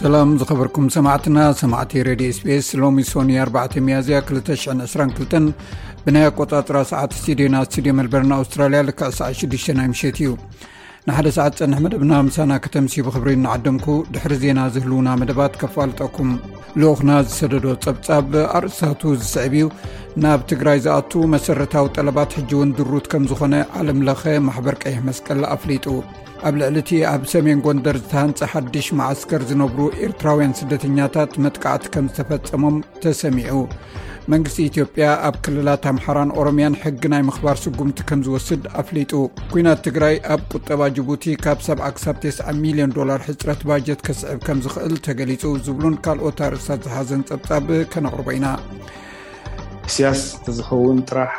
ሰላም ዝኸበርኩም ሰማዕትና ሰማዕቲ ረድ ስፔስ ሎሚ ሶኒ 4 መያዝያ 222 ብናይ ኣቆፃፅራ ሰዓት ስድዮና ስድዮ መልበርና ኣውስትራልያ ልክዕ ሰዓ 6ዱሽ ናይ ምሸት እዩ ንሓደ ሰዓት ፀንሕ መደብና ምሳና ከተምሲ ብክብሪ ንዓደምኩ ድሕሪ ዜና ዝህልውና መደባት ከፋልጠኩም ልኡኽና ዝሰደዶ ጸብጻብ ኣርእስታቱ ዝስዕብ እዩ ናብ ትግራይ ዝኣት መሰረታዊ ጠለባት ሕጂ እውን ድሩት ከም ዝኾነ ዓለም ለኸ ማሕበር ቀይሕ መስቀል ኣፍሊጡ ኣብ ልዕሊ እቲ ኣብ ሰሜን ጎንደር ዝተሃንፀ ሓድሽ መዓስከር ዝነብሩ ኤርትራውያን ስደተኛታት መጥቃዕቲ ከም ዝተፈፀሞም ተሰሚዑ መንግስቲ ኢትዮጵያ ኣብ ክልላት ኣምሓራን ኦሮምያን ሕጊ ናይ ምኽባር ስጉምቲ ከም ዝወስድ ኣፍሊጡ ኩናት ትግራይ ኣብ ቁጠባ ጅቡቲ ካብ ሰብ ክሳብ 9 ሚልዮን ዶላር ሕፅረት ባጀት ከስዕብ ከም ዝኽእል ተገሊፁ ዝብሉን ካልኦት ኣርእስታት ዝሓዘን ፀብፃብ ከነቕርቦ ኢና እሰያስ ተዝኸውን ጥራሕ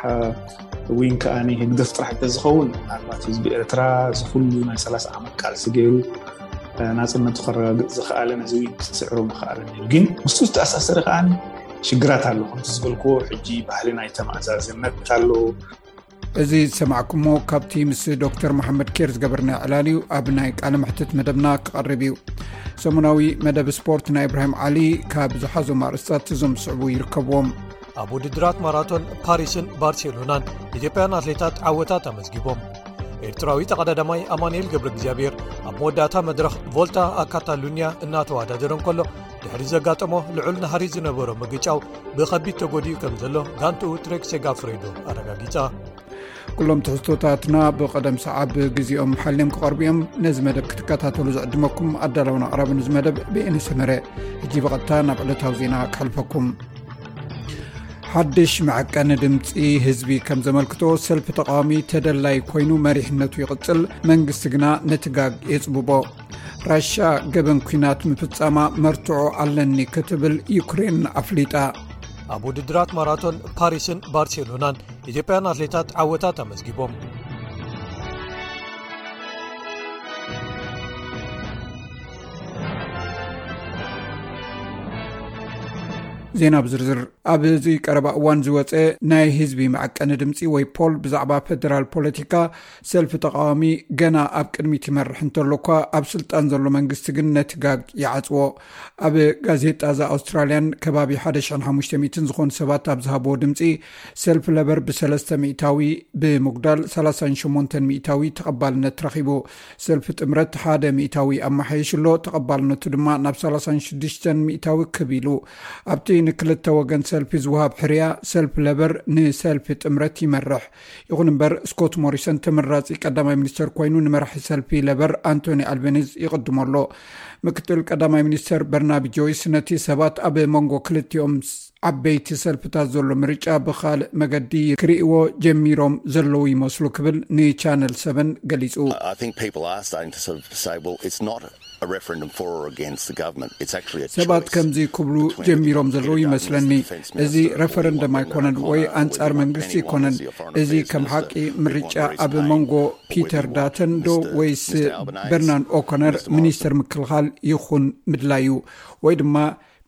እን ከዓ ህግደፍ ጥራሕ እተዝኸውን ናባት ህዝቢ ኤርትራ ዝኩሉ ናይ ሰላ0 ዓመት ቃልሲ ገይሩ ናፅነቱ ከረጋግፅ ዝክኣለ ነዚ ስዕሩ ምክኣለ ግን ምስ ዝተኣሳሰሪ ከዓ ሽግራት ኣሎ ከም ዝበልክዎ ሕጂ ባህሊ ናይ ተማእዛዝነት ኣሎ እዚ ዝሰማዕኩሞ ካብቲ ምስ ዶክተር መሓመድ ኬር ዝገበርና ዕላል እዩ ኣብ ናይ ቃል ምሕትት መደብና ክቐርብ እዩ ሰሙናዊ መደብ ስፖርት ናይ እብራሂም ዓሊ ካብ ዝሓዞ ማእርስታት እዞም ዝስዕቡ ይርከብዎም ኣብ ውድድራት ማራቶን ፓሪስን ባርሴሎናን ኢትዮጵያን ኣትሌታት ዓወታት ኣመዝጊቦም ኤርትራዊ ተቐዳዳማይ ኣማንኤል ገብረ እግዚኣብሔር ኣብ መወዳእታ መድረኽ ቮልታ ኣካታሉንያ እናተዋዳደረ ከሎ ድሕሪ ዘጋጠሞ ልዑል ናሃሪ ዝነበሮ ምግጫው ብኸቢድ ተጎዲኡ ከም ዘሎ ጋንትኡ ትሬክ ሴጋፍሬዶ ኣረጋጊጻ ኩሎም ትሕዝቶታትና ብቐደም ሰዓብ ግዜኦም ሓልም ክቐርቡ እዮም ነዚ መደብ ክትከታተሉ ዝዕድመኩም ኣዳላውን ኣቕራቢ ንዚ መደብ ብኤነሰመረ እጂ ብቐጥታ ናብ ዕለታዊ ዜና ክሕልፈኩም ሓድሽ መዐቀኒ ድምፂ ህዝቢ ከም ዘመልክቶ ሰልፊ ተቃዋሚ ተደላይ ኮይኑ መሪሕነቱ ይቕፅል መንግስቲ ግና ነትጋግ የፅብቦ ራሻ ገበን ኩናት ምፍፃማ መርትዖ ኣለኒ ክትብል ዩክሬን ኣፍሊጣ ኣብ ውድድራት ማራቶን ፓሪስን ባርሴሎናን ኢትዮጵያን ኣትሌታት ዓወታት ኣመዝጊቦም ዜና ብዝርዝር ኣብዚ ቀረባ እዋን ዝወፀ ናይ ህዝቢ መዐቀኒ ድምፂ ወይ ፖል ብዛዕባ ፈደራል ፖለቲካ ሰልፊ ተቃዋሚ ገና ኣብ ቅድሚት ይመርሕ እንተሎኳ ኣብ ስልጣን ዘሎ መንግስቲ ግን ነቲ ጋግ ይዓፅዎ ኣብ ጋዜጣ እዛ ኣውስትራልያን ከባቢ 150 ዝኾኑ ሰባት ኣብ ዝሃብዎ ድምፂ ሰልፊ ለበር ብሰለስተ ሚታዊ ብምጉዳል 38 ሚታዊ ተቐባልነት ረኺቡ ሰልፊ ጥምረት ሓደ ሚታዊ ኣመሓየሽ ኣሎ ተቐባልነቱ ድማ ናብ 36 ሚታዊ ክብ ኢሉ ኣብቲ ንክልተ ወገን ሰልፊ ዝውሃብ ሕርያ ሰልፊ ለበር ንሰልፊ ጥምረት ይመርሕ ይኹን እምበር ስኮት ሞሪሰን ተመራፂ ቀዳማይ ሚኒስተር ኮይኑ ንመራሒ ሰልፊ ለበር ኣንቶኒ ኣልቤኒዝ ይቕድሞ ኣሎ ምክትል ቀዳማይ ሚኒስተር በርናቢ ጆይስ ነቲ ሰባት ኣብ መንጎ ክልቲኦም ዓበይቲ ሰልፍታት ዘሎ ምርጫ ብካልእ መገዲ ክርእዎ ጀሚሮም ዘለዉ ይመስሉ ክብል ንቻነል ሰቨን ገሊፁ ሰባት ከምዚ ክብሉ ጀሚሮም ዘለዉ ይመስለኒ እዚ ረፈረንደም ኣይኮነን ወይ ኣንጻር መንግስቲ ኣይኮነን እዚ ከም ሓቂ ምርጫ ኣብ መንጎ ፒተር ዳተን ዶ ወይስ በርናን ኦኮነር ሚኒስተር ምክልኻል ይኹን ምድላይ እዩ ወይ ድማ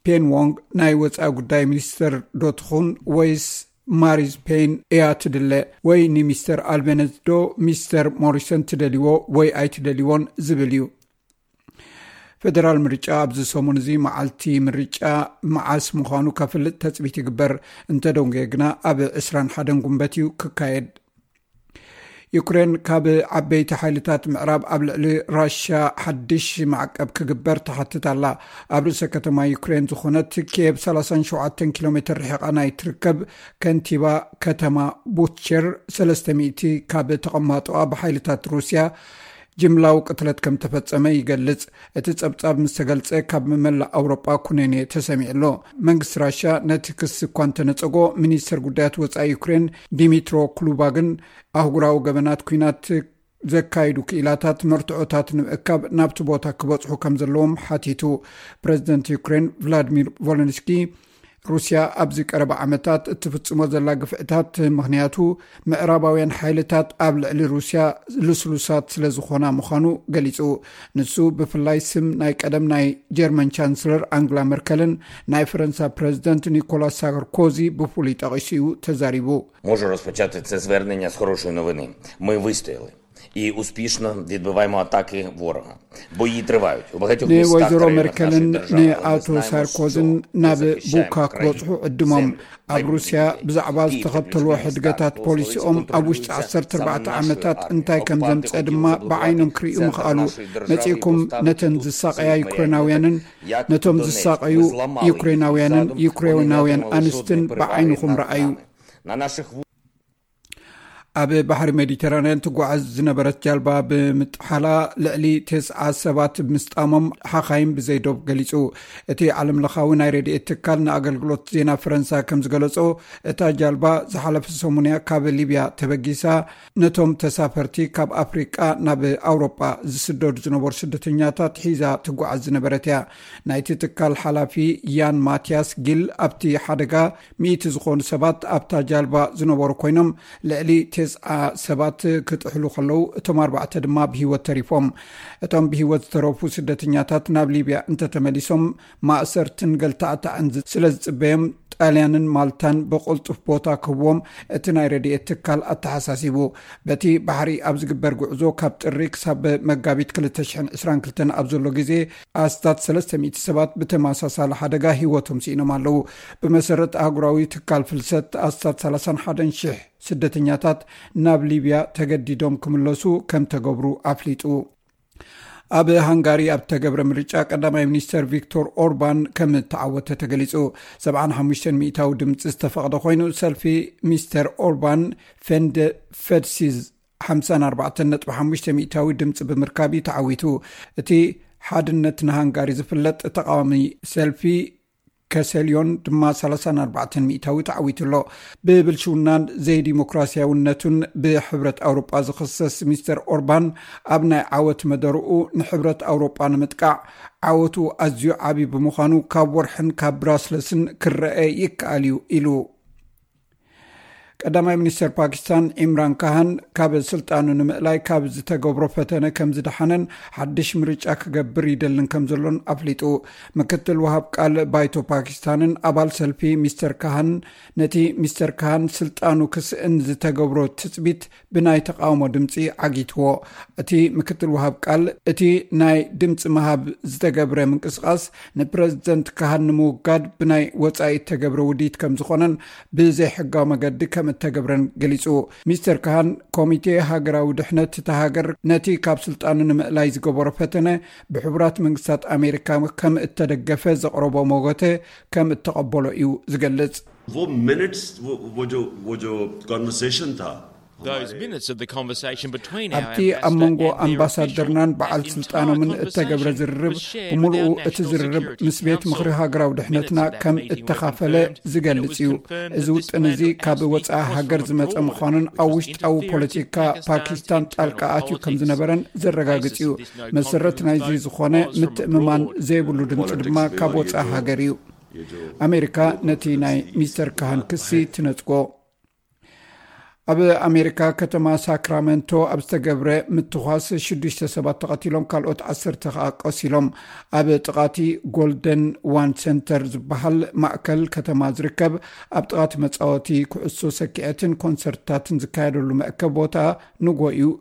ፔን ዎንግ ናይ ወፃኢ ጉዳይ ሚኒስተር ዶ ትኹን ወይስ ማሪዝ ፔን እያ ትድለ ወይ ንሚስተር ኣልበነዝ ዶ ሚስተር ሞሪሰን ትደልዎ ወይ ኣይትደልዎን ዝብል እዩ ፈደራል ምርጫ ኣብዚ ሰሙን እዚ መዓልቲ ምርጫ መዓስ ምዃኑ ከፍልጥ ተፅቢት ይግበር እንተደንጎየ ግና ኣብ 2ስራ ሓደን ጉንበት እዩ ክካየድ ዩክሬን ካብ ዓበይቲ ሓይልታት ምዕራብ ኣብ ልዕሊ ራሽያ ሓድሽ ማዕቀብ ክግበር ተሓትት ኣላ ኣብ ርእሰ ከተማ ዩክሬን ዝኾነት ኬብ 37 ኪሎ ሜትር ርሒቓ ናይ ትርከብ ከንቲባ ከተማ ቡቸር 300 ካብ ተቐማጦኣ ብሓይልታት ሩስያ ጅምላዊ ቅትለት ከም ተፈጸመ ይገልጽ። እቲ ጸብጻብ ምስ ተገልጸ ካብ መመላእ ኣውሮጳ ኩነኔ ተሰሚዑ ኣሎ። መንግስቲ ራሽያ ነቲ ክሲ እኳ እንተነጸጎ ሚኒስተር ጉዳያት ወጻኢ ዩክሬን ዲሚትሮ ክሉባ ግን ኣህጉራዊ ገበናት ኩናት ዘካይዱ ክኢላታት መርትዖታት ንምእካብ ናብቲ ቦታ ክበፅሑ ከም ዘለዎም ሓቲቱ ፕረዚደንት ዩክሬን ቭላድሚር ቮለንስኪ ሩስያ ኣብዚ ቀረባ ዓመታት እትፍፅሞ ዘላ ግፍዕታት ምኽንያቱ ምዕራባውያን ሓይልታት ኣብ ልዕሊ ሩስያ ልስሉሳት ስለ ዝኾና ምዃኑ ገሊፁ ንሱ ብፍላይ ስም ናይ ቀደም ናይ ጀርመን ቻንስለር ኣንግላ መርከልን ናይ ፈረንሳ ፕረዚደንት ኒኮላስ ሳርኮዚ ብፍሉይ ጠቂሱ እዩ ተዛሪቡ ንወይዘሮ መርከልን ንኣቶ ሳርኮዝን ናብ ቡካ ክበፅሑ ዕድሞም ኣብ ሩስያ ብዛዕባ ዝተኸተልዎ ሕድገታት ፖሊሲኦም ኣብ ውሽጢ 14 ዓመታት እንታይ ከም ዘምፀ ድማ ብዓይኖም ክርእዩ ምኽኣሉ መፂእኩም ነተን ዝሳቀያ ዩክሬናውያንን ነቶም ዝሳቀዩ ዩክሬናውያንን ዩክሬናውያን ኣንስትን ብዓይንኹም ረኣዩ ኣብ ባሕሪ ሜዲተራንያን ትጓዓዝ ዝነበረት ጃልባ ብምጥሓላ ልዕሊ ተስዓ ሰባት ምስጣሞም ሓኻይም ብዘይዶብ ገሊፁ እቲ ዓለም ለኻዊ ናይ ረድኤት ትካል ንኣገልግሎት ዜና ፈረንሳ ከም ዝገለፆ እታ ጃልባ ዝሓለፈ ሰሙንያ ካብ ሊብያ ተበጊሳ ነቶም ተሳፈርቲ ካብ ኣፍሪቃ ናብ ኣውሮጳ ዝስደዱ ዝነበሩ ስደተኛታት ሒዛ ትጓዓዝ ዝነበረት እያ ናይቲ ትካል ሓላፊ ያን ማትያስ ጊል ኣብቲ ሓደጋ ሚእቲ ዝኾኑ ሰባት ኣብታ ጃልባ ዝነበሩ ኮይኖም ልዕሊ ቴስዓ ሰባት ክጥሕሉ ከለዉ እቶም ኣርባዕተ ድማ ብሂወት ተሪፎም። እቶም ብሂወት ዝተረፉ ስደተኛታት ናብ ሊብያ እንተተመሊሶም ማእሰርትን ገልታዕታዕን ስለ ዝጽበዮም ጣልያንን ማልታን ብቕልጡፍ ቦታ ክህብዎም እቲ ናይ ረድኤት ትካል ኣተሓሳሲቡ። በቲ ባሕሪ ኣብ ዝግበር ጉዕዞ ካብ ጥሪ ክሳብ መጋቢት 2022 ኣብ ዘሎ ግዜ ኣስታት ሰለስተ ሚእቲ ሰባት ብተመሳሳሊ ሓደጋ ህይወቶም ስኢኖም ኣለዉ። ብመሰረት ኣህጉራዊ ትካል ፍልሰት ኣስታት ሰላሳን ሓደን ሽሕ ስደተኛታት ናብ ሊብያ ተገዲዶም ክምለሱ ከም ተገብሩ ኣፍሊጡ። ኣብ ሃንጋሪ ኣብ ተገብረ ምርጫ ቀዳማይ ሚኒስተር ቪክቶር ኦርባን ከም እተዓወተ ተገሊጹ 75 ሚእታዊ ድምፂ ዝተፈቐደ ኮይኑ ሰልፊ ሚስተር ኦርባን ፌንደ ፈድሲዝ ሓምሳን ኣርባዕተን ነጥቢ ሓሙሽተ ሚእታዊ ድምፂ ብምርካብ እዩ ተዓዊቱ እቲ ሓድነት ንሃንጋሪ ዝፍለጥ ተቃዋሚ ሰልፊ ከሰልዮን ድማ 34 ሚታዊ ተዓዊቱ ኣሎ ብብልሽውናን ዘይዲሞክራሲያውነቱን ብሕብረት ኣውሮጳ ዝኽሰስ ሚስተር ኦርባን ኣብ ናይ ዓወት መደርኡ ንሕብረት ኣውሮጳ ንምጥቃዕ ዓወቱ ኣዝዩ ዓብዪ ብምዃኑ ካብ ወርሕን ካብ ብራስለስን ክረአ ይከኣል እዩ ኢሉ ቀዳማይ ሚኒስተር ፓኪስታን ኢምራን ካሃን ካብ ስልጣኑ ንምእላይ ካብ ዝተገብሮ ፈተነ ከም ዝደሓነን ሓድሽ ምርጫ ክገብር ይደልን ከም ዘሎን ኣፍሊጡ ምክትል ውሃብ ቃል ባይቶ ፓኪስታንን ኣባል ሰልፊ ሚስተር ካሃን ነቲ ሚስተር ካሃን ስልጣኑ ክስእን ዝተገብሮ ትፅቢት ብናይ ተቃውሞ ድምፂ ዓጊትዎ። እቲ ምክትል ወሃብ ቃል እቲ ናይ ድምፂ ምሃብ ዝተገብረ ምንቅስቓስ ንፕረዚደንት ካሃን ንምውጋድ ብናይ ወፃኢ እተገብረ ውዲት ከም ዝኾነን ብዘይሕጋዊ መገዲ ከም እተገብረን ገሊፁ። ሚስተር ካሃን ኮሚቴ ሃገራዊ ድሕነት እታ ሃገር ነቲ ካብ ስልጣኑ ንምእላይ ዝገበሮ ፈተነ ብሕቡራት መንግስታት ኣሜሪካ ከም እተደገፈ ዘቕረቦ መጎተ ከም እተቐበሎ እዩ ዝገልፅ። Wo minutes wo wo jo wo jo conversation tha. ኣብቲ ኣብ መንጎ ኣምባሳደርናን በዓል ስልጣኖምን እተገብረ ዝርርብ ብምሉኡ እቲ ዝርርብ ምስ ቤት ምኽሪ ሃገራዊ ድሕነትና ከም እተኻፈለ ዝገልፅ እዩ እዚ ውጥን እዚ ካብ ወፃኢ ሃገር ዝመፀ ምዃኑን ኣብ ውሽጣዊ ፖለቲካ ፓኪስታን ጣልቃ ኣትዩ ከም ዝነበረን ዘረጋግፅ እዩ መሰረት ናይዚ ዝኾነ ምትእምማን ዘይብሉ ድምፂ ድማ ካብ ወፃኢ ሃገር እዩ ኣሜሪካ ነቲ ናይ ሚስተር ካሃን ክሲ ትነፅጎ ኣብ ኣሜሪካ ከተማ ሳክራመንቶ ኣብ ዝተገብረ ምትኳስ ሽዱሽተ ሰባት ተቐቲሎም ካልኦት ዓሰርተ ከኣ ቀሲሎም ኣብ ጥቓቲ ጎልደን ዋን ሰንተር ዝበሃል ማእከል ከተማ ዝርከብ ኣብ ጥቓቲ መፃወቲ ኩዕሶ ሰኪዐትን ኮንሰርትታትን ዝካየደሉ መእከብ ቦታ ንጎ እዩ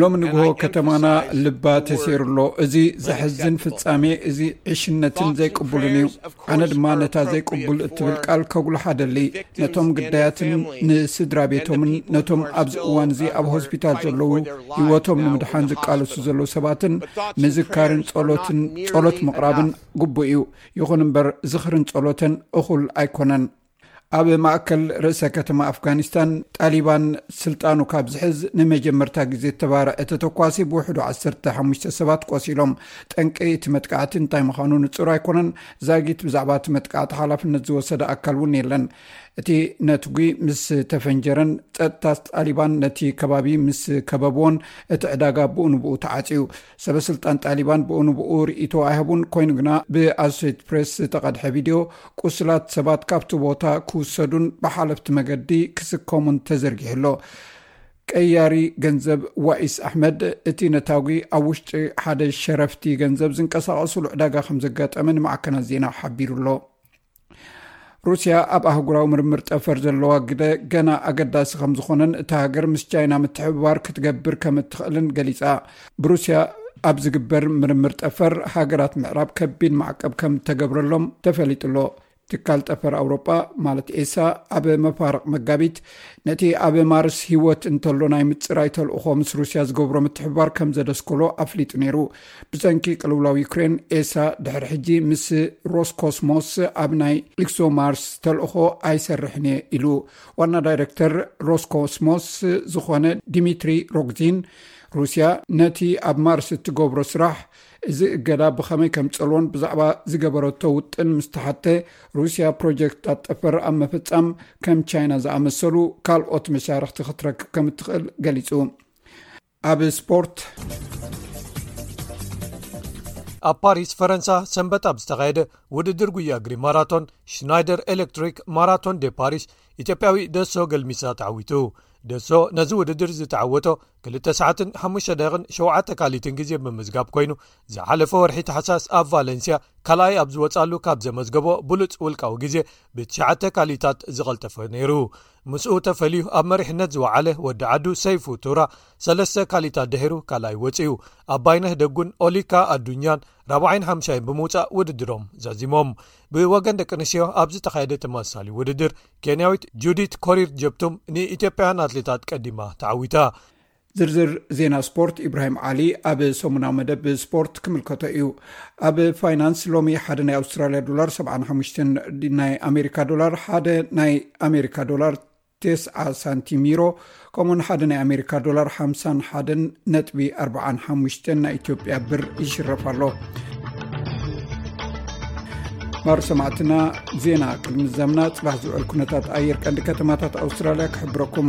ሎሚ ንግሆ ከተማና ልባ ተሰይሩ ኣሎ እዚ ዘሕዝን ፍፃሜ እዚ ዕሽነትን ዘይቅቡልን እዩ ኣነ ድማ ነታ ዘይቅቡል እትብል ቃል ከጉልሓ ደሊ ነቶም ግዳያትን ንስድራ ቤቶምን ነቶም ኣብዚ እዋን እዚ ኣብ ሆስፒታል ዘለዉ ሂወቶም ንምድሓን ዝቃለሱ ዘለዉ ሰባትን ምዝካርን ሎትን ፀሎት ምቕራብን ግቡእ እዩ ይኹን እምበር ዝኽርን ፀሎተን እኹል ኣይኮነን ኣብ ማእከል ርእሰ ከተማ ኣፍጋኒስታን ጣሊባን ስልጣኑ ካብ ዝሕዝ ንመጀመርታ ግዜ እተባርዐ ተተኳሲ ብውሕዱ 15 ሰባት ቆሲሎም ጠንቂ እቲ መጥቃዕቲ እንታይ ምዃኑ ንፁር ኣይኮነን ዛጊት ብዛዕባ እቲ መጥቃዕቲ ሓላፍነት ዝወሰደ ኣካል እውን የለን እቲ ነትጒ ምስ ተፈንጀረን ፀጥታ ጣሊባን ነቲ ከባቢ ምስ ከበብዎን እቲ ዕዳጋ ብኡ ንብኡ ተዓፅዩ ሰበስልጣን ጣሊባን ብኡንብኡ ርእይቶ ኣይሃቡን፣ ኮይኑ ግና ብኣሶሴይትድ ፕሬስ ዝተቐድሐ ቪድዮ ቁስላት ሰባት ካብቲ ቦታ ክውሰዱን ብሓለፍቲ መገዲ ክስከሙን ተዘርጊሑ ኣሎ። ቀያሪ ገንዘብ ዋኢስ ኣሕመድ እቲ ነታጒ ኣብ ውሽጢ ሓደ ሸረፍቲ ገንዘብ ዝንቀሳቐሱሉ ዕዳጋ ከም ዘጋጠመ ንማዕከናት ዜና ሓቢሩ ኣሎ። ሩስያ ኣብ ኣህጉራዊ ምርምር ጠፈር ዘለዋ ግደ ገና ኣገዳሲ ከም ዝኾነን እታ ሃገር ምስ ቻይና ምትሕብባር ክትገብር ከም እትኽእልን ገሊፃ ብሩስያ ኣብ ዝግበር ምርምር ጠፈር ሃገራት ምዕራብ ከቢድ ማዕቀብ ከም እተገብረሎም ተፈሊጡ ኣሎ ትካል ጠፈር ኣውሮጳ ማለት ኤሳ ኣብ መፋርቕ መጋቢት ነቲ ኣብ ማርስ ሂወት እንተሎ ናይ ምፅራይ ተልእኾ ምስ ሩስያ ዝገብሮ ምትሕብባር ከም ዘደስከሎ ኣፍሊጡ ነይሩ ብሰንኪ ቅልውላው ዩክሬን፣ ኤሳ ድሕሪ ሕጂ ምስ ሮስኮስሞስ ኣብ ናይ ኢክሶማርስ ተልእኾ ኣይሰርሕን እየ ኢሉ። ዋና ዳይረክተር ሮስኮስሞስ ዝኾነ ዲሚትሪ ሮግዚን ሩስያ ነቲ ኣብ ማርስ እትገብሮ ስራሕ እዚ እገዳ ብኸመይ ከም ፀልዎን ብዛዕባ ዝገበረቶ ውጥን ምስ ተሓተ ሩስያ ፕሮጀክትታት ጠፈር ኣብ ምፍፃም ከም ቻይና ዝኣመሰሉ ካልኦት መሻርክቲ ክትረክብ ከም እትኽእል ገሊፁ ኣብ ስፖርት ኣብ ፓሪስ ፈረንሳ ሰንበት ኣብ ዝተኻየደ ውድድር ጉያ ግሪ ማራቶን ሽናይደር ኤሌክትሪክ ማራቶን ደ ፓሪስ ኢትዮጵያዊ ደሶ ገልሚሳ ተዓዊቱ ደሶ ነዚ ውድድር ዝተዓወቶ 2ሰ5ሸ ካሊትን ግዜ ብምዝጋብ ኮይኑ ዝሓለፈ ወርሒ ተሓሳስ ኣብ ቫለንስያ ካልኣይ ኣብ ዝወፃሉ ካብ ዘመዝገቦ ብሉፅ ውልቃዊ ግዜ ብ9ሸ ካሊታት ዝቐልጠፈ ነይሩ ምስኡ ተፈልዩ ኣብ መሪሕነት ዝወዓለ ወዲ ዓዱ ሰይፉ ቱራ ሰለስተ ካሊታት ድሒሩ ካልኣይ ወጺኡ። ኣባይነህ ደጉን ኦሊካ ኣዱኛን ራብዓይን ሓምሻይን ብምውጻእ ውድድሮም ዛዚሞም። ብወገን ደቂ ኣንስትዮ ኣብ ዝተኻየደ ተመሳሳሊ ውድድር ኬንያዊት ጁዲት ኮሪር ጀፕቱም ንኢትዮጵያውያን ኣትሌታት ቀዲማ ተዓዊታ። ዝርዝር ዜና ስፖርት ኢብራሂም ዓሊ ኣብ ሰሙናዊ መደብ ስፖርት ክምልከቶ እዩ ኣብ ፋይናንስ ሎሚ ሓደ ናይ ኣውስትራልያ ዶላር 75 ናይ ኣሜሪካ ዶላር ሓደ ናይ ኣሜሪካ ዶላር ቴስ ሳንቲም ዩሮ ከምኡውን ሓደ ናይ ኣሜሪካ ዶላር 51 ነጥቢ 45 ናይ ኢትዮጵያ ብር ይሽረፍ ኣሎ ማር ሰማዕትና ዜና ቅድሚ ዘምና ፅባሕ ዝውዕል ኩነታት ኣየር ቀንዲ ከተማታት ኣውስትራልያ ክሕብረኩም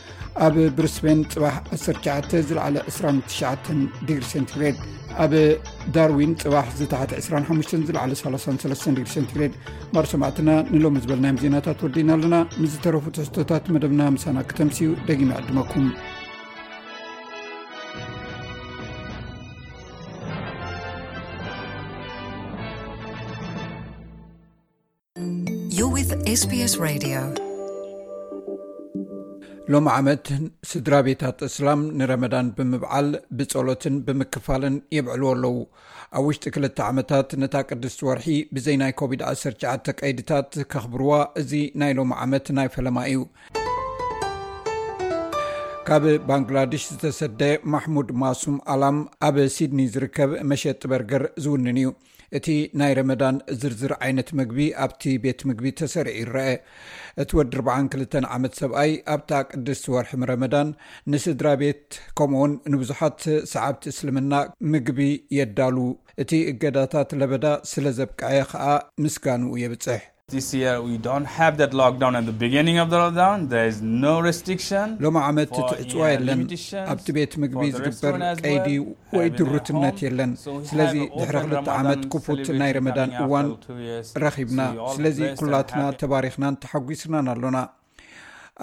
ኣብ ብርስበን ፅባሕ 19 ዝለዓለ 29 ዲግሪ ሴንቲግሬድ ኣብ ዳርዊን ፅባሕ ዝተሓቲ 25 ዝለዓለ 33 ዲግሪ ሴንቲግሬድ ማርሰማዕትና ንሎሚ ዝበልናዮም ዜናታት ወዲና ኣለና ንዝተረፉ ተስቶታት መደብና ምሳና ክተምስዩ ደጊመ ዕድመኩም You're with SBS Radio. ሎሚ ዓመት ስድራ ቤታት እስላም ንረመዳን ብምብዓል ብጸሎትን ብምክፋልን የብዕልዎ ኣለዉ ኣብ ውሽጢ ክልተ ዓመታት ነታ ቅድስቲ ወርሒ ብዘይ ናይ ኮቪድ-19 ቀይድታት ከኽብርዋ እዚ ናይ ሎሚ ዓመት ናይ ፈለማ እዩ ካብ ባንግላድሽ ዝተሰደ ማሕሙድ ማሱም ኣላም ኣብ ሲድኒ ዝርከብ መሸጢ በርገር ዝውንን እዩ እቲ ናይ ረመዳን ዝርዝር ዓይነት መግቢ ኣብቲ ቤት ምግቢ ተሰሪዑ ይረኣ። እቲ ወዲ ርብዓን ክልተን ዓመት ሰብኣይ ኣብታ ቅድስቲ ወርሒ ረመዳን ንስድራ ቤት ከምኡውን ንብዙሓት ሰዓብቲ እስልምና ምግቢ የዳሉ፣ እቲ እገዳታት ለበዳ ስለዘብቅዐ ከኣ ምስጋንኡ የብጽሕ። ሎሚ ዓመት እቲ ዕፅዋ የለን ኣብቲ ቤት ምግቢ ዝግበር ቀይዲ ወይ ድሩትነት የለን ስለዚ ድሕሪ ክልተ ዓመት ክፉት ናይ ረመዳን እዋን ረኪብና ስለዚ ኩላትና ተባሪክናን ተሓጒስናን ኣሎና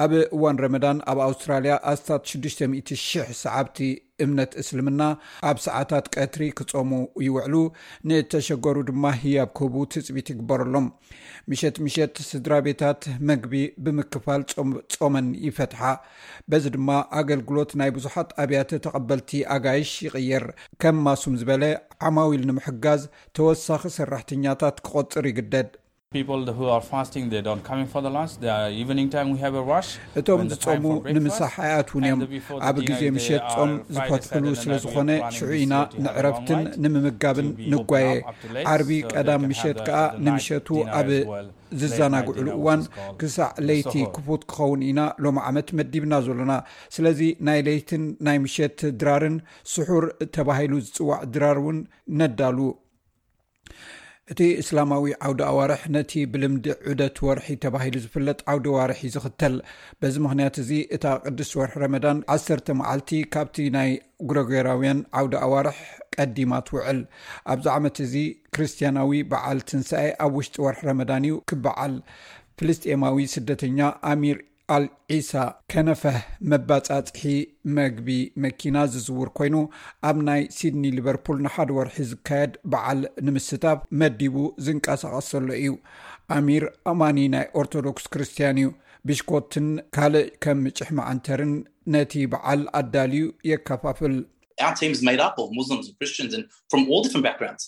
ኣብ እዋን ረመዳን ኣብ ኣውስትራልያ ኣስታት ሽዱሽተ ሚእቲ ሽሕ ሰዓብቲ እምነት እስልምና ኣብ ሰዓታት ቀትሪ ክጾሙ ይውዕሉ፣ ንእተሸገሩ ድማ ህያብ ክህቡ ትጽቢት ይግበረሎም። ምሸት ምሸት ስድራ ቤታት መግቢ ብምክፋል ጾም ጾመን ይፈትሓ። በዚ ድማ ኣገልግሎት ናይ ብዙሓት ኣብያተ ተቐበልቲ ኣጋይሽ ይቕየር። ከም ማሱም ዝበለ ዓማዊል ንምሕጋዝ ተወሳኺ ሰራሕተኛታት ክቖጽር ይግደድ። እቶም ዝጾሙ ንምሳሕ ኣይኣትዉን እዮም፣ ኣብ ግዜ ምሸት ጾም ዝፈትሑሉ ስለ ዝኾነ ሽዑ ኢና ንዕረፍትን ንምምጋብን ንጓየ። ዓርቢ ቀዳም ምሸት ከኣ ንምሸቱ ኣብ ዝዘናግዑሉ እዋን ክሳዕ ለይቲ ክፉት ክኸውን ኢና ሎሚ ዓመት መዲብና ዘሎና። ስለዚ ናይ ለይትን ናይ ምሸት ድራርን፣ ስሑር ተባሂሉ ዝጽዋዕ ድራር፣ ውን ነዳሉ። እቲ እስላማዊ ዓውዲ ኣዋርሕ ነቲ ብልምዲ ዑደት ወርሒ ተባሂሉ ዝፍለጥ ዓውዲ ዋርሒ ዝኽተል በዚ ምክንያት እዚ እታ ቅዱስ ወርሒ ረመዳን ዓሰርተ መዓልቲ ካብቲ ናይ ጉረጌራውያን ዓውዲ ኣዋርሕ ቀዲማ ትውዕል ኣብዚ ዓመት እዚ ክርስትያናዊ በዓል ትንሳኤ ኣብ ውሽጢ ወርሒ ረመዳን እዩ ክበዓል ፍልስጥኤማዊ ስደተኛ ኣሚር ኣልዒሳ ከነፈህ መባፃፅሒ መግቢ መኪና ዝዝውር ኮይኑ ኣብ ናይ ሲድኒ ሊቨርፑል ንሓደ ወርሒ ዝካየድ በዓል ንምስታፍ መዲቡ ዝንቀሳቐስ ዘሎ እዩ ኣሚር ኣማኒ ናይ ኦርቶዶክስ ክርስትያን እዩ ብሽኮትን ካልእ ከም ጭሕማዓንተርን ነቲ በዓል ኣዳልዩ የከፋፍል Our team is made up of Muslims and Christians and from all different backgrounds.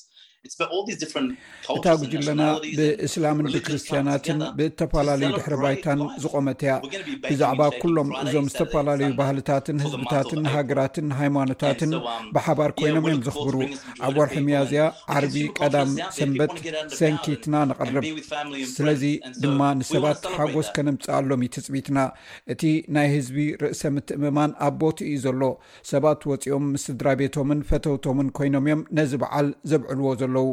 እታ ጉጅለና ብእስላምን ብክርስትያናትን ብእተፈላለዩ ድሕሪ ባይታን ዝቆመት እያ ብዛዕባ ኩሎም እዞም ዝተፈላለዩ ባህልታትን ህዝብታትን ሃገራትን ሃይማኖታትን um, ብሓባር ኮይኖም እዮም ዘኽብሩ ኣብ ወርሒ መያዝያ ዓርቢ ቀዳም ሰንበት ሰንኪትና ንቕርብ ስለዚ ድማ ንሰባት ሓጎስ ከነምፅኣሎም እዩ ትፅቢትና እቲ ናይ ህዝቢ ርእሰ ምትእምማን ኣብ ቦት እዩ ዘሎ ሰባት ወፂኦም ምስ ስድራቤቶምን ፈተውቶምን ኮይኖም እዮም ነዚ በዓል ዘብዕልዎ ዘለዉ።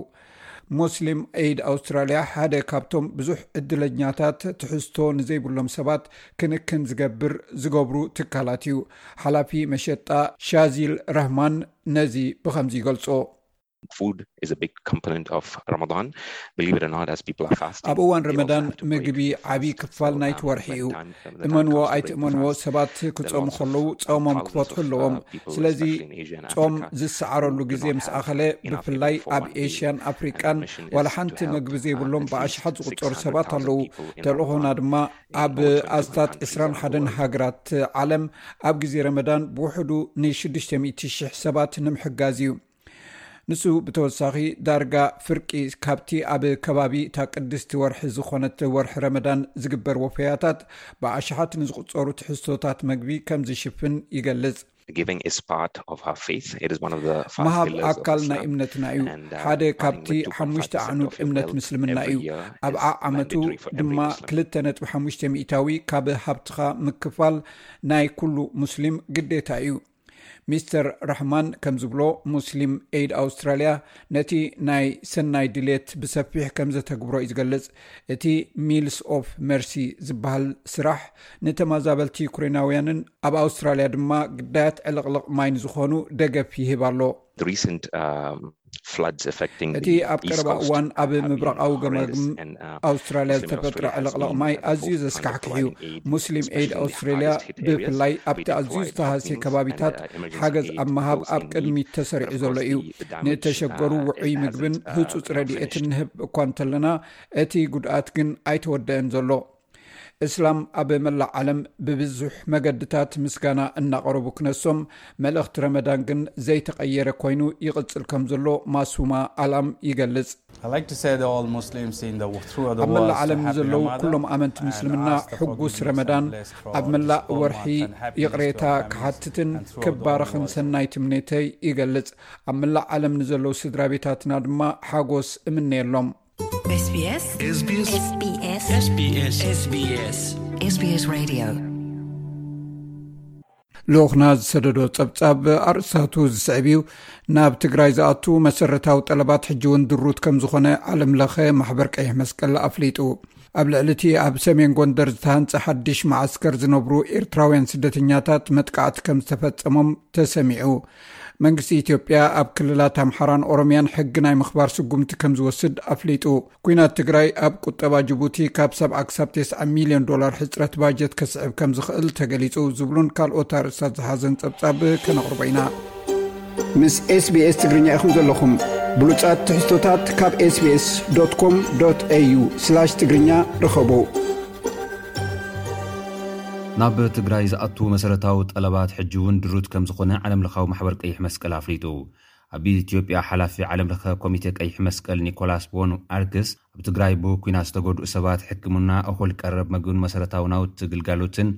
ሞስሊም ኤይድ ኣውስትራልያ ሓደ ካብቶም ብዙሕ ዕድለኛታት ትሕዝቶ ንዘይብሎም ሰባት ክንክን ዝገብር ዝገብሩ ትካላት እዩ። ሓላፊ መሸጣ ሻዚል ራህማን ነዚ ብኸምዚ ይገልፆ። ኣብ እዋን ረመዳን ምግቢ ዓብዪ ክፋል ናይቲ ወርሒ እዩ እመንዎ ኣይትእመንዎ ሰባት ክፀሙ ከለዉ ፀሞም ክፈትሑ ኣለዎም ስለዚ ፆም ዝሰዓረሉ ግዜ ምስ ኣኸለ ብፍላይ ኣብ ኤሽያን ኣፍሪቃን ዋላ ሓንቲ ምግቢ ዘይብሎም ብኣሽሓት ዝቁፀሩ ሰባት ኣለዉ ተልእኾና ድማ ኣብ ኣስታት 2ስራሓን ሃገራት ዓለም ኣብ ግዜ ረመዳን ብውሕዱ ን600 ሽሕ ሰባት ንምሕጋዝ እዩ ንሱ ብተወሳኺ ዳርጋ ፍርቂ ካብቲ ኣብ ከባቢ እታ ቅድስቲ ወርሒ ዝኾነት ወርሒ ረመዳን ዝግበር ወፈያታት ብኣሽሓት ንዝቁፀሩ ትሕዝቶታት መግቢ ከም ዝሽፍን ይገልፅ። ምሃብ ኣካል ናይ እምነትና እዩ ሓደ ካብቲ ሓሙሽተ ኣዕኑድ እምነት ምስልምና እዩ ኣብ ዓ ዓመቱ ድማ ክልተ ነጥቢ ሓሙሽተ ሚታዊ ካብ ሃብትኻ ምክፋል ናይ ኩሉ ሙስሊም ግዴታ እዩ ሚስተር ራሕማን ከም ዝብሎ ሙስሊም ኤድ ኣውስትራልያ ነቲ ናይ ሰናይ ድሌት ብሰፊሕ ከም ዘተግብሮ እዩ ዝገልጽ እቲ ሚልስ ኦፍ መርሲ ዝበሃል ስራሕ ንተማዛበልቲ ዩክሬናውያንን ኣብ ኣውስትራልያ ድማ ግዳያት ዕልቕልቕ ማይን ዝኾኑ ደገፍ ይህብ ኣሎ። እቲ ኣብ ቀረባ እዋን ኣብ ምብራቓዊ ገማግም ኣውስትራልያ ዝተፈጥረ ዕልቕልቕ ማይ ኣዝዩ ዘስካሕክሕ እዩ። ሙስሊም ኤይድ ኣውስትራልያ ብፍላይ ኣብቲ ኣዝዩ ዝተሃስየ ከባቢታት ሓገዝ ኣብ ምሃብ ኣብ ቅድሚት ተሰሪዑ ዘሎ እዩ። ንእተሸገሩ ውዑይ ምግብን ህጹጽ ረድኤትን ንህብ እኳ እንተለና እቲ ጉድኣት ግን ኣይተወደኣን ዘሎ። እስላም ኣብ መላእ ዓለም ብብዙሕ መገድታት ምስጋና እናቐረቡ ክነሶም መልእኽቲ ረመዳን ግን ዘይተቐየረ ኮይኑ ይቕፅል ከም ዘሎ ማሱማ ኣላም ይገልፅ። ኣብ መላእ ዓለም ንዘለዉ ኩሎም ኣመንቲ ምስልምና ሕጉስ ረመዳን፣ ኣብ መላእ ወርሒ ይቕሬታ ክሓትትን ክባረኽን ሰናይ ትምኔተይ ይገልፅ። ኣብ መላእ ዓለም ንዘለዉ ስድራ ቤታትና ድማ ሓጎስ እምነየሎም። ልኡክና ዝሰደዶ ፀብፃብ ኣርእስታቱ ዝስዕብ እዩ ናብ ትግራይ ዝኣት መሰረታዊ ጠለባት ሕጂ እውን ድሩት ከም ዝኾነ ዓለም ለኸ ማሕበር ቀይሕ መስቀል ኣፍሊጡ ኣብ ልዕሊ እቲ ኣብ ሰሜን ጎንደር ዝተሃንፀ ሓድሽ መዓስከር ዝነብሩ ኤርትራውያን ስደተኛታት መጥቃዕቲ ከም ዝተፈፀሞም ተሰሚዑ መንግስቲ ኢትዮጵያ ኣብ ክልላት ኣምሓራን ኦሮምያን ሕጊ ናይ ምኽባር ስጉምቲ ከም ዝወስድ ኣፍሊጡ። ኩናት ትግራይ ኣብ ቁጠባ ጅቡቲ ካብ ሰብዓ ክሳብ ቴስዓ ሚልዮን ዶላር ሕፅረት ባጀት ከስዕብ ከም ዝኽእል ተገሊፁ ዝብሉን ካልኦት ኣርእስታት ዝሓዘን ፀብፃብ ከነቕርቦ ኢና። ምስ ኤስቢኤስ ትግርኛ ኢኹም ዘለኹም። ብሉፃት ትሕዝቶታት ካብ ኤስቢኤስ ዶት ኮም ዶት ኤዩ ስላሽ ትግርኛ ርኸቡ። ናብ ትግራይ ዝኣቱ መሰረታዊ ጠለባት ሕጂ እውን ድሩት ከም ዝኾነ ዓለም ለኻዊ ማሕበር ቀይሕ መስቀል ኣፍሊጡ። ኣብ ኢትዮጵያ ሓላፊ ዓለም ለኸ ኮሚቴ ቀይሕ መስቀል ኒኮላስ ቦኑ ኣርክስ ኣብ ትግራይ ብኲናት ዝተጎድኡ ሰባት ሕክምና፣ እኹል ቀረብ መግብን መሰረታዊ ናውቲ ግልጋሎትን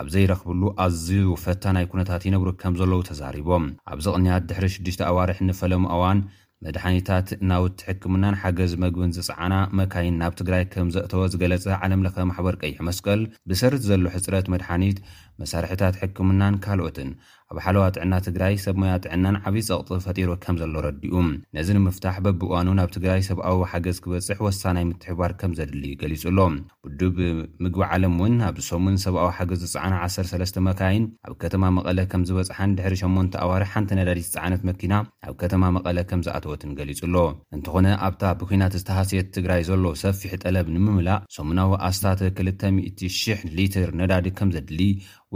ኣብ ዘይረኽብሉ ኣዝዩ ፈታናይ ኩነታት ይነብሩ ከም ዘለዉ ተዛሪቦም። ኣብዚ ቕንያት ድሕሪ ሽዱሽተ ኣዋርሕ ንፈለሙ ኣዋን መድሓኒታት፣ ናውቲ ሕክምናን ሓገዝ መግብን ዝፀዓና መካይን ናብ ትግራይ ከምዘእተወ ዝገለፀ ዓለም ለኸ ማሕበር ቀይሕ መስቀል ብሰሪ'ቲ ዘሎ ሕፅረት መድሓኒት፣ መሳርሒታት ሕክምናን ካልኦትን ኣብ ሓለዋ ጥዕና ትግራይ ሰብ ሞያ ጥዕናን ዓብይ ፀቕጢ ፈጢሩ ከምዘሎ ኣረዲኡ። ነዚ ንምፍታሕ በቢእዋኑ ናብ ትግራይ ሰብኣዊ ሓገዝ ክበፅሕ ወሳናይ ምትሕብባር ከምዘድሊ ገሊፁ'ሎ። ውድብ ምግቢ ዓለም እውን ኣብዚ ሰሙን ሰብኣዊ ሓገዝ ዝጸዓና ዓሰርተ ሰለስተ መካይን ኣብ ከተማ መቐለ ከምዝበጽሓን ድሕሪ ሸሞንተ ኣዋርሕ ሓንቲ ነዳዲ ዝጸዓነት መኪና ኣብ ከተማ መቐለ ከምዝኣተወትን ገሊጹ ኣሎ። እንተኾነ ኣብታ ብኲናት ዝተሃስየት ትግራይ ዘሎ ሰፊሕ ጠለብ ንምምላእ ሰሙናዊ ኣስታት ክልተ ሚእቲ ሽሕ ሊትር ነዳዲ ከምዘድሊ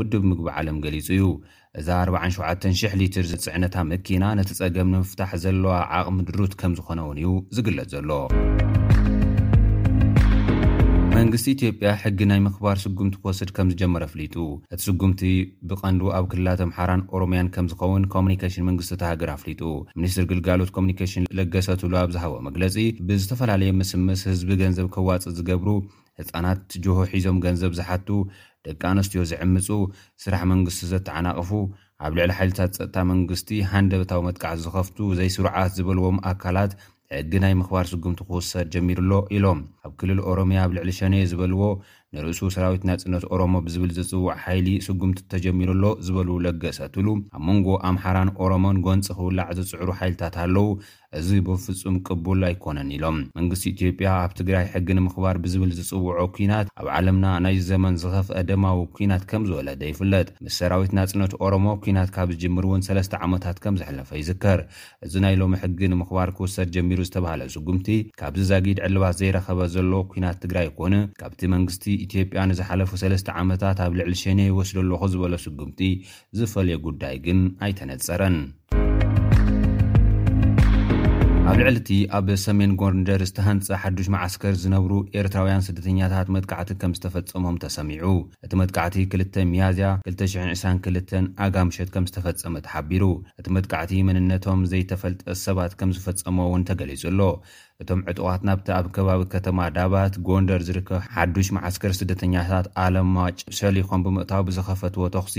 ውድብ ምግቢ ዓለም ገሊጹ እዩ። እዛ ኣርብዓን ሸውዓተን ሽሕ ሊትር ዝጽዕነታ መኪና ነቲ ጸገም ንምፍታሕ ዘለዋ ዓቕሚ ድሩት ከም ዝኾነ'ውን እዩ ዝግለጽ ዘሎ። መንግስቲ ኢትዮጵያ ሕጊ ናይ ምኽባር ስጉምቲ ክወስድ ከም ዝጀመረ ኣፍሊጡ እቲ ስጉምቲ ብቐንዱ ኣብ ክልላት ኣምሓራን ኦሮምያን ከም ዝኸውን ኮሙኒኬሽን መንግስቲ እቲ ሃገር ኣፍሊጡ ሚኒስትር ግልጋሎት ኮሙኒኬሽን ለገሰ ቱሉ ኣብ ዝሃቦ መግለፂ ብዝተፈላለየ ምስምስ ህዝቢ ገንዘብ ከዋፅእ ዝገብሩ ህጻናት ጅሆ ሒዞም ገንዘብ ዝሓቱ፣ ደቂ ኣንስትዮ ዝዕምጹ፣ ስራሕ መንግስቲ ዘተዓናቕፉ፣ ኣብ ልዕሊ ሓይልታት ጸጥታ መንግስቲ ሃንደበታዊ መጥቃዕቲ ዝኸፍቱ ዘይስሩዓት ዝበልዎም ኣካላት ሕጊ ናይ ምኽባር ስጉምቲ ክውሰድ ጀሚሩ'ሎ ኢሎም። ኣብ ክልል ኦሮሚያ ኣብ ልዕሊ ሸኔ ዝበልዎ ንርእሱ ሰራዊት ናጽነት ኦሮሞ ብዝብል ዝጽውዕ ሓይሊ ስጉምቲ ተጀሚሩ'ሎ ዝበሉ ለገሰ ቱሉ፣ ኣብ መንጎ ኣምሓራን ኦሮሞን ጎንጺ ክውላዕ ዝጽዕሩ ሓይልታት ኣለዉ፣ እዚ ብፍፁም ቅቡል ኣይኮነን ኢሎም። መንግስቲ ኢትዮጵያ ኣብ ትግራይ ሕጊ ንምኽባር ብዝብል ዝፅውዖ ኲናት ኣብ ዓለምና ናይዚ ዘመን ዝኸፍኣ ደማዊ ኲናት ከምዝወለደ ይፍለጥ። ምስ ሰራዊት ናፅነት ኦሮሞ ኲናት ካብ ዝጅምር እውን ሰለስተ ዓመታት ከምዝሐለፈ ይዝከር። እዚ ናይ ሎሚ ሕጊ ንምኽባር ክውሰድ ጀሚሩ ዝተብሃለ ስጉምቲ ካብዚ ዛጊድ ዕልባት ዘይረኸበ ዘሎ ኲናት ትግራይ ኮነ ካብቲ መንግስቲ ኢትዮጵያ ንዝሓለፉ ሰለስተ ዓመታት ኣብ ልዕሊ ሸኔ ይወስዶ ኣለኹ ዝበሎ ስጉምቲ ዝፈልዮ ጉዳይ ግን ኣይተነጸረን። ኣብ ልዕሊ'ቲ ኣብ ሰሜን ጎንደር ዝተሃንጸ ሓዱሽ መዓስከር ዝነብሩ ኤርትራውያን ስደተኛታት መጥቃዕቲ ከም ዝተፈጸሞም ተሰሚዑ። እቲ መጥቃዕቲ ክልተ ሚያዝያ ክልተ ሽሕን ዕስራን ክልተን ኣጋ ምሸት ከም ዝተፈጸመ ተሓቢሩ። እቲ መጥቃዕቲ መንነቶም ዘይተፈልጠ ሰባት ከም ዝፈጸምዎ'ውን ተገሊጹ ኣሎ። እቶም ዕጡቓት ናብቲ ኣብ ከባቢ ከተማ ዳባት፣ ጎንደር፣ ዝርከብ ሓዱሽ መዓስከር ስደተኛታት ኣለምዋጭ ሰሊኾም ብምእታው ብዝኸፈትዎ ተኹሲ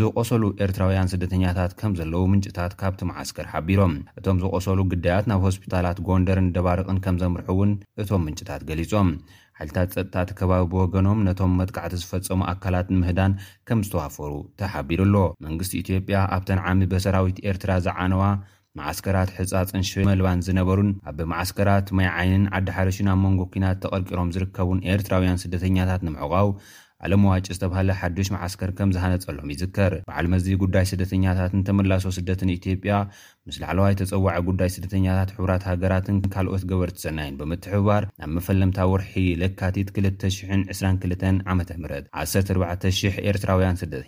ዝቖሰሉ ኤርትራውያን ስደተኛታት ከምዘለዉ ምንጭታት ካብቲ መዓስከር ሓቢሮም። እቶም ዝቖሰሉ ግዳያት ናብ ሆስፒታላት ጎንደርን ደባርቕን ከምዘምርሑ'ውን እቶም ምንጭታት ገሊጾም። ሓይልታት ጸጥታ እቲ ከባቢ ብወገኖም ነቶም መጥቃዕቲ ዝፈጸሙ ኣካላት ንምህዳን ከምዝተዋፈሩ ተሓቢሩ'ሎ። መንግስቲ ኢትዮጵያ ኣብተን ዓሚ በሰራዊት ኤርትራ ዝዓነዋ፣ መዓስከራት ሕጻጽን ሽረ መልባን ዝነበሩን ኣብ መዓስከራት ማይ ዓይንን ዓዲ ሓርሽን ኣብ መንጎ ኲናት ተቐርቂሮም ዝርከቡን ኤርትራውያን ስደተኛታት ንምዕቛው ኣለምዋጭ ዝተብሃለ ሓዱሽ መዓስከር ከም ዝሃነጸሎም ይዝከር። በዓል መዚ ጉዳይ ስደተኛታትን ተመላሶ ስደትን ኢትዮጵያ ምስ ላዕለዋይ ተጸዋዒ ጉዳይ ስደተኛታት ሕቡራት ሃገራትን ካልኦት ገበርቲ ሰናይን ብምትሕብባር ኣብ መፈለምታ ወርሒ ለካቲት ክልተ ሽሕን ዕስራን ክልተን ዓመተ ምህረት ዓሰርተ ኣርባዕተ ሽሕ ኤርትራውያን ስደተኛታት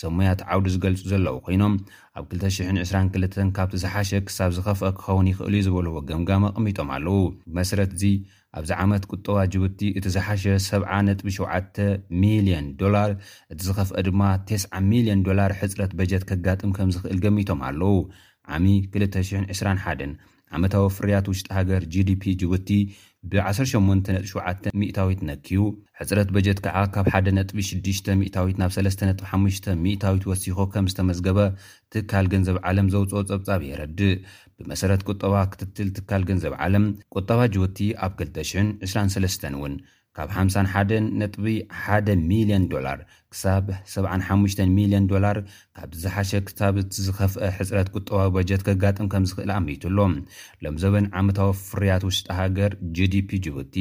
ሰብ ሞያ'ቲ ዓውዲ ዝገልጹ ዘለዉ ኮይኖም፣ ኣብ ክልተ ሽሕን ዕስራን ክልተን ካብቲ ዝሓሸ ክሳብ ዝኸፍኣ ክኸውን ይኽእል'ዩ ዝበልዎ ገምጋም ኣቐሚጦም ኣለዉ። ብመስረት'ዚ ኣብዚ ዓመት ቁጠባ ጅቡቲ እቲ ዝሓሸ ሰብዓ ነጥቢ ሸውዓተ ሚልዮን ዶላር እቲ ዝኸፍኣ ድማ ቴስዓ ሚልዮን ዶላር ሕጽረት በጀት ከጋጥም ከምዝኽእል ገሚቶም ኣለዉ ዓሚ ክልተ ሽሕን ዕስራን ሓደን ዓመታዊ ፍርያት ውሽጢ ሃገር፣ ጂዲፒ፣ ጅቡቲ ብ ዓሰርተ ሸሞንተ ነጥቢ ሸውዓተ ሚእታዊት ነክዩ። ሕጽረት በጀት ከኣ ካብ ሓደ ነጥቢ ሽዱሽተ ሚእታዊት ናብ ሰለስተ ነጥቢ ሓሙሽተ ሚእታዊት ወሲኾ ከም ዝተመዝገበ ትካል ገንዘብ ዓለም ዘውጽኦ ጸብጻብ የረድእ። ብመሰረት ቁጠባ ክትትል ትካል ገንዘብ ዓለም፣ ቁጠባ ጅቡቲ ኣብ ክልተ ሽሕን ዕስራን ሰለስተን እውን ካብ ሓምሳን ሓደን ነጥቢ ሓደ ሚልዮን ዶላር ክሳብ ሰብዓን ሓሙሽተን ሚልዮን ዶላር ካብዚ ዝሓሸ ክሳብ እቲ ዝኸፍኣ ሕጽረት ቁጠባዊ በጀት ከጋጥም ከምዝኽእል ኣሚቱ ኣሎ። ሎምዘበን ዓመታዊ ፍርያት ውሽጢ ሃገር፣ GDP፣ ጅቡቲ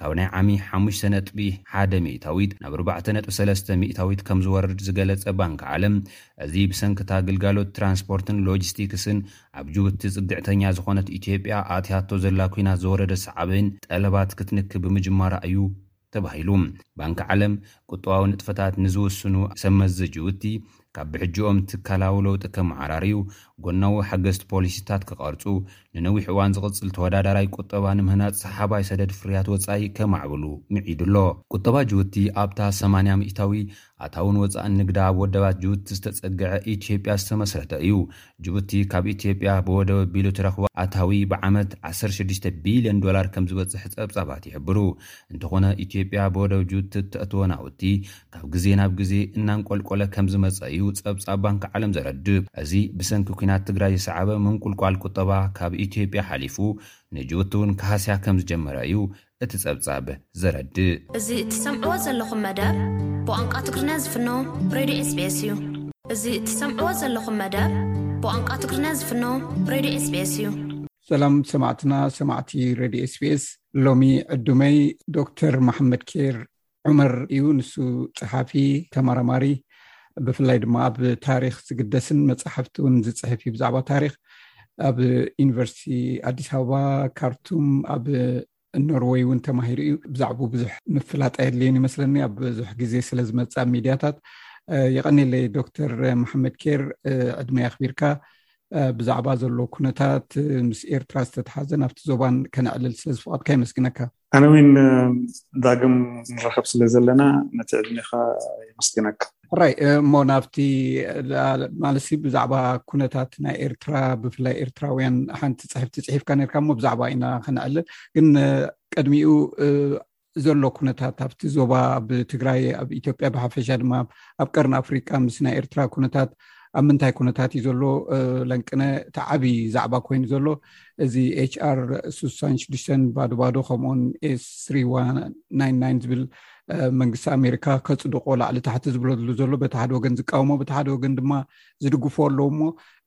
ካብ ናይ ዓሚ ሓሙሽተ ነጥቢ ሓደ ሚእታዊት ናብ ኣርባዕተ ነጥቢ ሰለስተ ሚእታዊት ከምዝወርድ ዝገለጸ ባንኪ ዓለም እዚ ብሰንኪ እታ ግልጋሎት ትራንስፖርትን ሎጂስቲክስን ኣብ ጅቡቲ ፅግዕተኛ ዝኾነት ኢትዮጵያ ኣእትያቶ ዘላ ኲናት ዝወረደ ሳዕቤን ጠለባት ክትንኪ ብምጅማራ እዩ ተባሂሉ። ባንኪ ዓለም፣ ቁጠባዊ ንጥፈታት ንዝውስኑ ሰብ መዚ ጅቡቲ ካብ ብሕጂኦም ትካላዊ ለውጢ ከመዓራርዩ፣ ጎናዊ ሓገዝቲ ፖሊሲታት ክቐርፁ፣ ንነዊሕ እዋን ዝቕፅል ተወዳዳራይ ቁጠባ ንምህናፅ ሰሓባይ ሰደድ ፍርያት ወፃኢ ከማዕብሉ ምዒዱ ኣሎ። ቁጠባ ጅቡቲ ኣብታ ሰማንያ ሚኢታዊ ኣታውን ወፃእን ንግዳ ኣብ ወደባት ጅቡቲ ዝተፀገዐ ኢትዮጵያ ዝተመስረተ እዩ። ጅቡቲ ካብ ኢትዮጵያ ብወደብ ኣቢሉ ትረኽቦ ኣታዊ ብዓመት ዓሰርተ ሽዱሽተ ቢልዮን ዶላር ከምዝበፅሕ ፀብፃባት ይሕብሩ። እንተኾነ ኢትዮጵያ ብወደብ ጅቡቲ እተእትዎ ናውቲ ካብ ግዜ ናብ ግዜ እናንቆልቆለ ከምዝመፀ እዩ ፀብፃብ ባንኪ ዓለም ዘረድእ። እዚ ብሰንኪ ኲናት ትግራይ ዝሰዓበ ምንቁልቋል ቁጠባ ካብ ኢትዮጵያ ሓሊፉ ንጅቡቲ እውን ክሃስያ ከምዝጀመረ እዩ እቲ ጸብጻብ ዘረድእ። እዚ እትሰምዕዎ ዘለኹም መደብ ብቛንቋ ትግርኛ ዝፍኖ ሬድዮ ኤስቢኤስ እዩ። እዚ እትሰምዕዎ ዘለኹም መደብ ብቛንቋ ትግርኛ ዝፍኖ ሬድዮ ኤስቢኤስ እዩ። ሰላም ሰማዕትና ሰማዕቲ ሬድዮ ኤስቢኤስ ሎሚ ዕዱመይ ዶክተር መሓመድ ኬር ዑመር እዩ ንሱ ፀሓፊ ተመራማሪ ብፍላይ ድማ ኣብ ታሪክ ዝግደስን መፅሓፍቲ እውን ዝፅሕፍ እዩ ብዛዕባ ታሪክ ኣብ ዩኒቨርሲቲ ኣዲስ ኣበባ ካርቱም ኣብ ኖርወይ እውን ተማሂሩ እዩ ብዛዕባ ብዙሕ ምፍላጥ ኣየድልየን ይመስለኒ ኣብ ብዙሕ ግዜ ስለዝመፅ ኣብ ሚድያታት የቀኒለይ ዶክተር መሓመድ ኬር ዕድመ ኣክቢርካ ብዛዕባ ዘሎ ኩነታት ምስ ኤርትራ ዝተተሓዘ ናብቲ ዞባን ከነዕልል ስለዝፍቀድካ ይመስግነካ ኣነ ዊን ዳግም ንራኸብ ስለ ዘለና ነቲ ዕድሜኻ የመስግነካ ሕራይ እሞ ናብቲ ማለሲ ብዛዕባ ኩነታት ናይ ኤርትራ ብፍላይ ኤርትራውያን ሓንቲ ፅሕፍቲ ፅሒፍካ ነርካ እሞ ብዛዕባ ኢና ከነዕልል ግን ቅድሚኡ ዘሎ ኩነታት ኣብቲ ዞባ ኣብ ትግራይ ኣብ ኢትዮጵያ ብሓፈሻ ድማ ኣብ ቀርኒ ኣፍሪቃ ምስ ናይ ኤርትራ ኩነታት ኣብ ምንታይ ኩነታት እዩ ዘሎ ለንቅነ እቲ ዓብዪ ዛዕባ ኮይኑ ዘሎ እዚ ኤች ኣር ስሳን ሽዱሽተን ባዶ ባዶ ከምኡውን ኤስሪ ናይን ናይን ዝብል መንግስቲ ኣሜሪካ ከፅድቆ ላዕሊ ታሕቲ ዝብለሉ ዘሎ በቲ ሓደ ወገን ዝቃወሞ በቲ ሓደ ወገን ድማ ዝድግፎ ኣለዉ እሞ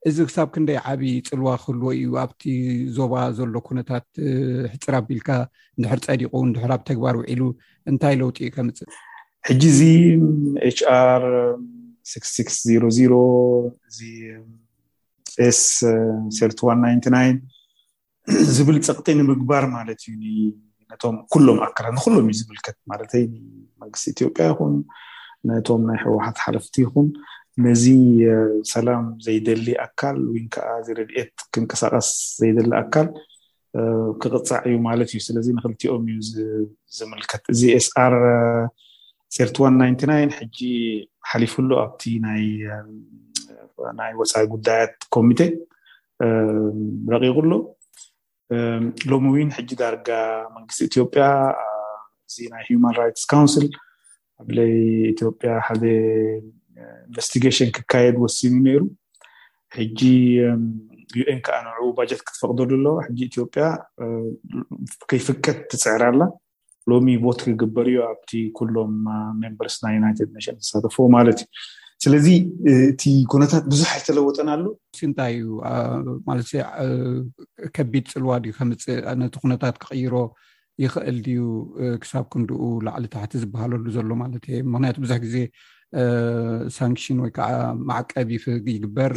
እዚ ክሳብ ክንደይ ዓብዪ ፅልዋ ክህልዎ እዩ ኣብቲ ዞባ ዘሎ ኩነታት ሕፅር ኣቢልካ እንድሕር ፀዲቁ እንድሕር ኣብ ተግባር ውዒሉ እንታይ ለውጢ እዩ ከምፅእ ሕጂ እዚ ኤችኣር 6600 እዚ ኤስ 3199 ዝብል ፀቕጢ ንምግባር ማለት እዩ ነቶም ኩሎም ኣካላት ንኩሎም እዩ ዝምልከት ማለተይ መንግስቲ ኢትዮጵያ ይኹን ነቶም ናይ ህወሓት ሓለፍቲ ይኹን ነዚ ሰላም ዘይደሊ ኣካል ወይ ከዓ ዝረድኤት ክንቀሳቀስ ዘይደሊ ኣካል ክቕጻዕ እዩ ማለት እዩ ስለዚ ንክልቲኦም እዩ ዝምልከት እዚ ኤስኣር ሴርትዋን ናይንቲ ናይን ሕጂ ሓሊፉ ኣሎ ኣብቲ ናይ ናይ ወፃኢ ጉዳያት ኮሚቴ ረቂቑ ኣሎ ሎሚ እውን ሕጂ ዳርጋ መንግስቲ ኢትዮጵያ እዚ ናይ ሂማን ራይትስ ካውንስል ኣብለይ ኢትዮጵያ ሓደ ኢንቨስቲጌሽን ክካየድ ወሲኑ ነይሩ ሕጂ ዩኤን ከዓ ንዕኡ ባጀት ክትፈቅደሉ ኣለዋ ሕጂ ኢትዮጵያ ከይፍቀድ ትፅዕር ኣላ ሎሚ ቦት ክግበር እዩ ኣብቲ ኩሎም ሜምበርስ ናይ ዩናይትድ ኔሽን ዝሳተፎ ማለት እዩ ስለዚ እቲ ኩነታት ብዙሕ ኣይተለወጠን ኣሎ እንታይ እዩ ማለት ከቢድ ፅልዋ ድዩ ከምፅእ ነቲ ኩነታት ክቅይሮ ይኽእል ድዩ ክሳብ ክንድኡ ላዕሊ ታሕቲ ዝበሃለሉ ዘሎ ማለት እየ ምክንያቱ ብዙሕ ግዜ ሳንክሽን ወይ ከዓ ማዕቀብ ይፍግ ይግበር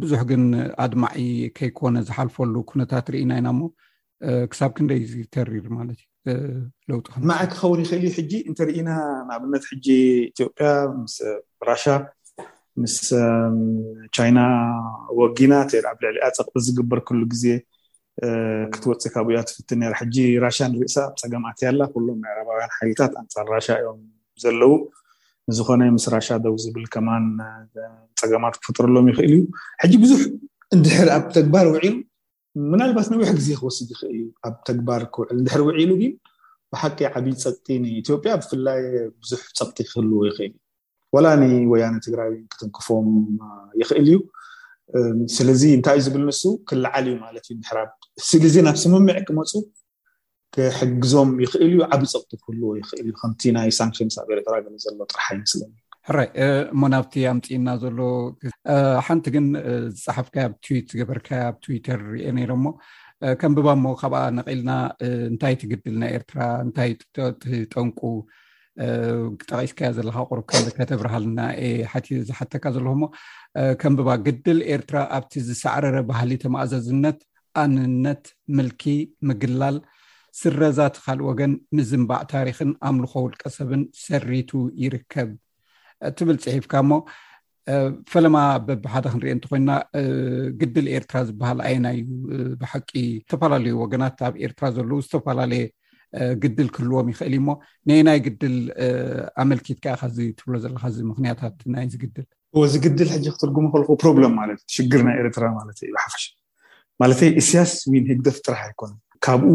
ብዙሕ ግን ኣድማዒ ከይኮነ ዝሓልፈሉ ኩነታት ርኢና ኢና እሞ ክሳብ ክንደይ ዝተሪር ማለት እዩ ለውጢ ማዕ ክኸውን ይኽእል እዩ ሕጂ እንተርኢና ንኣብነት ሕጂ ኢትዮጵያ ምስ ራሻ ምስ ቻይና ወጊና ብ ልዕሊኣ ፀቕጢ ዝግበር ክሉ ግዜ ክትወጽእ ካብኡ እያ ትፍትን ነራ ሕጂ ራሻ ንርእሳ ኣብ ጸገም ኣትያ ኣላ ኩሎም ምዕራባውያን ሓይልታት ኣንጻር ራሻ እዮም ዘለዉ ንዝኾነ ምስ ራሻ ደው ዝብል ከማን ጸገማት ክፈጥረሎም ይኽእል እዩ ሕጂ ብዙሕ እንድሕር ኣብ ተግባር ውዒሉ ምናልባት ነዊሕ ግዜ ክወስድ ይኽእል እዩ ኣብ ተግባር ክውዕል እንድሕር ውዒሉ ግን ብሓቂ ዓብዪ ፀቅጢ ንኢትዮጵያ ብፍላይ ብዙሕ ፀቅጢ ክህልዎ ይኽእል እዩ ወላ ንወያነ ትግራይ ውን ክትንክፎም ይኽእል እዩ ስለዚ እንታይ እዩ ዝብል ንሱ ክለዓል እዩ ማለት እዩ ምሕራብ ስልዚ ናብ ስምምዕ ክመፁ ክሕግዞም ይኽእል እዩ ዓብ ፀቕጢ ክህልዎ ይኽእል እዩ ከምቲ ናይ ሳንክሽንስ ኣብ ኤርትራ ገለ ዘሎ ጥራሕ ኣይመስለኒ ሕራይ እሞ ናብቲ ኣምፅእና ዘሎ ሓንቲ ግን ዝፀሓፍካ ኣብ ትዊት ዝገበርካ ኣብ ትዊተር ርኤ ነይሮ ሞ ከምብባ እሞ ካብኣ ነቒልና እንታይ ትግድል ናይ ኤርትራ እንታይ ጠንቁ ጠቂስካያ ዘለካ ቁሩብ ከም ከተብርሃልና ሓቲ ዝሓተካ ዘለኹ ሞ ከምብባ ግድል ኤርትራ ኣብቲ ዝሳዕረረ ባህሊ ተማእዘዝነት ኣንነት ምልኪ ምግላል ስረዛት ካልእ ወገን ምዝንባዕ ታሪክን ኣምልኮ ውልቀሰብን ሰሪቱ ይርከብ ትብል ፅሒፍካ እሞ ፈለማ በብሓደ ክንሪኦ እንተኮይና ግድል ኤርትራ ዝበሃል ኣየና እዩ ብሓቂ ዝተፈላለዩ ወገናት ኣብ ኤርትራ ዘለዉ ዝተፈላለየ ግድል ክህልዎም ይኽእል እዩሞ ነየናይ ግድል ኣመልኪት ከኣ ካዚ ትብሎ ዘለካ ዚ ምክንያታት ናይ ዝግድል እዚ ግድል ሕጂ ክትርጉሙ ከልኩ ፕሮብለም ማለት እዩ ሽግር ናይ ኤርትራ ማለት እዩ ብሓፈሽ ማለተይ እስያስ ዊን ህግደፍ ጥራሕ ኣይኮነን ካብኡ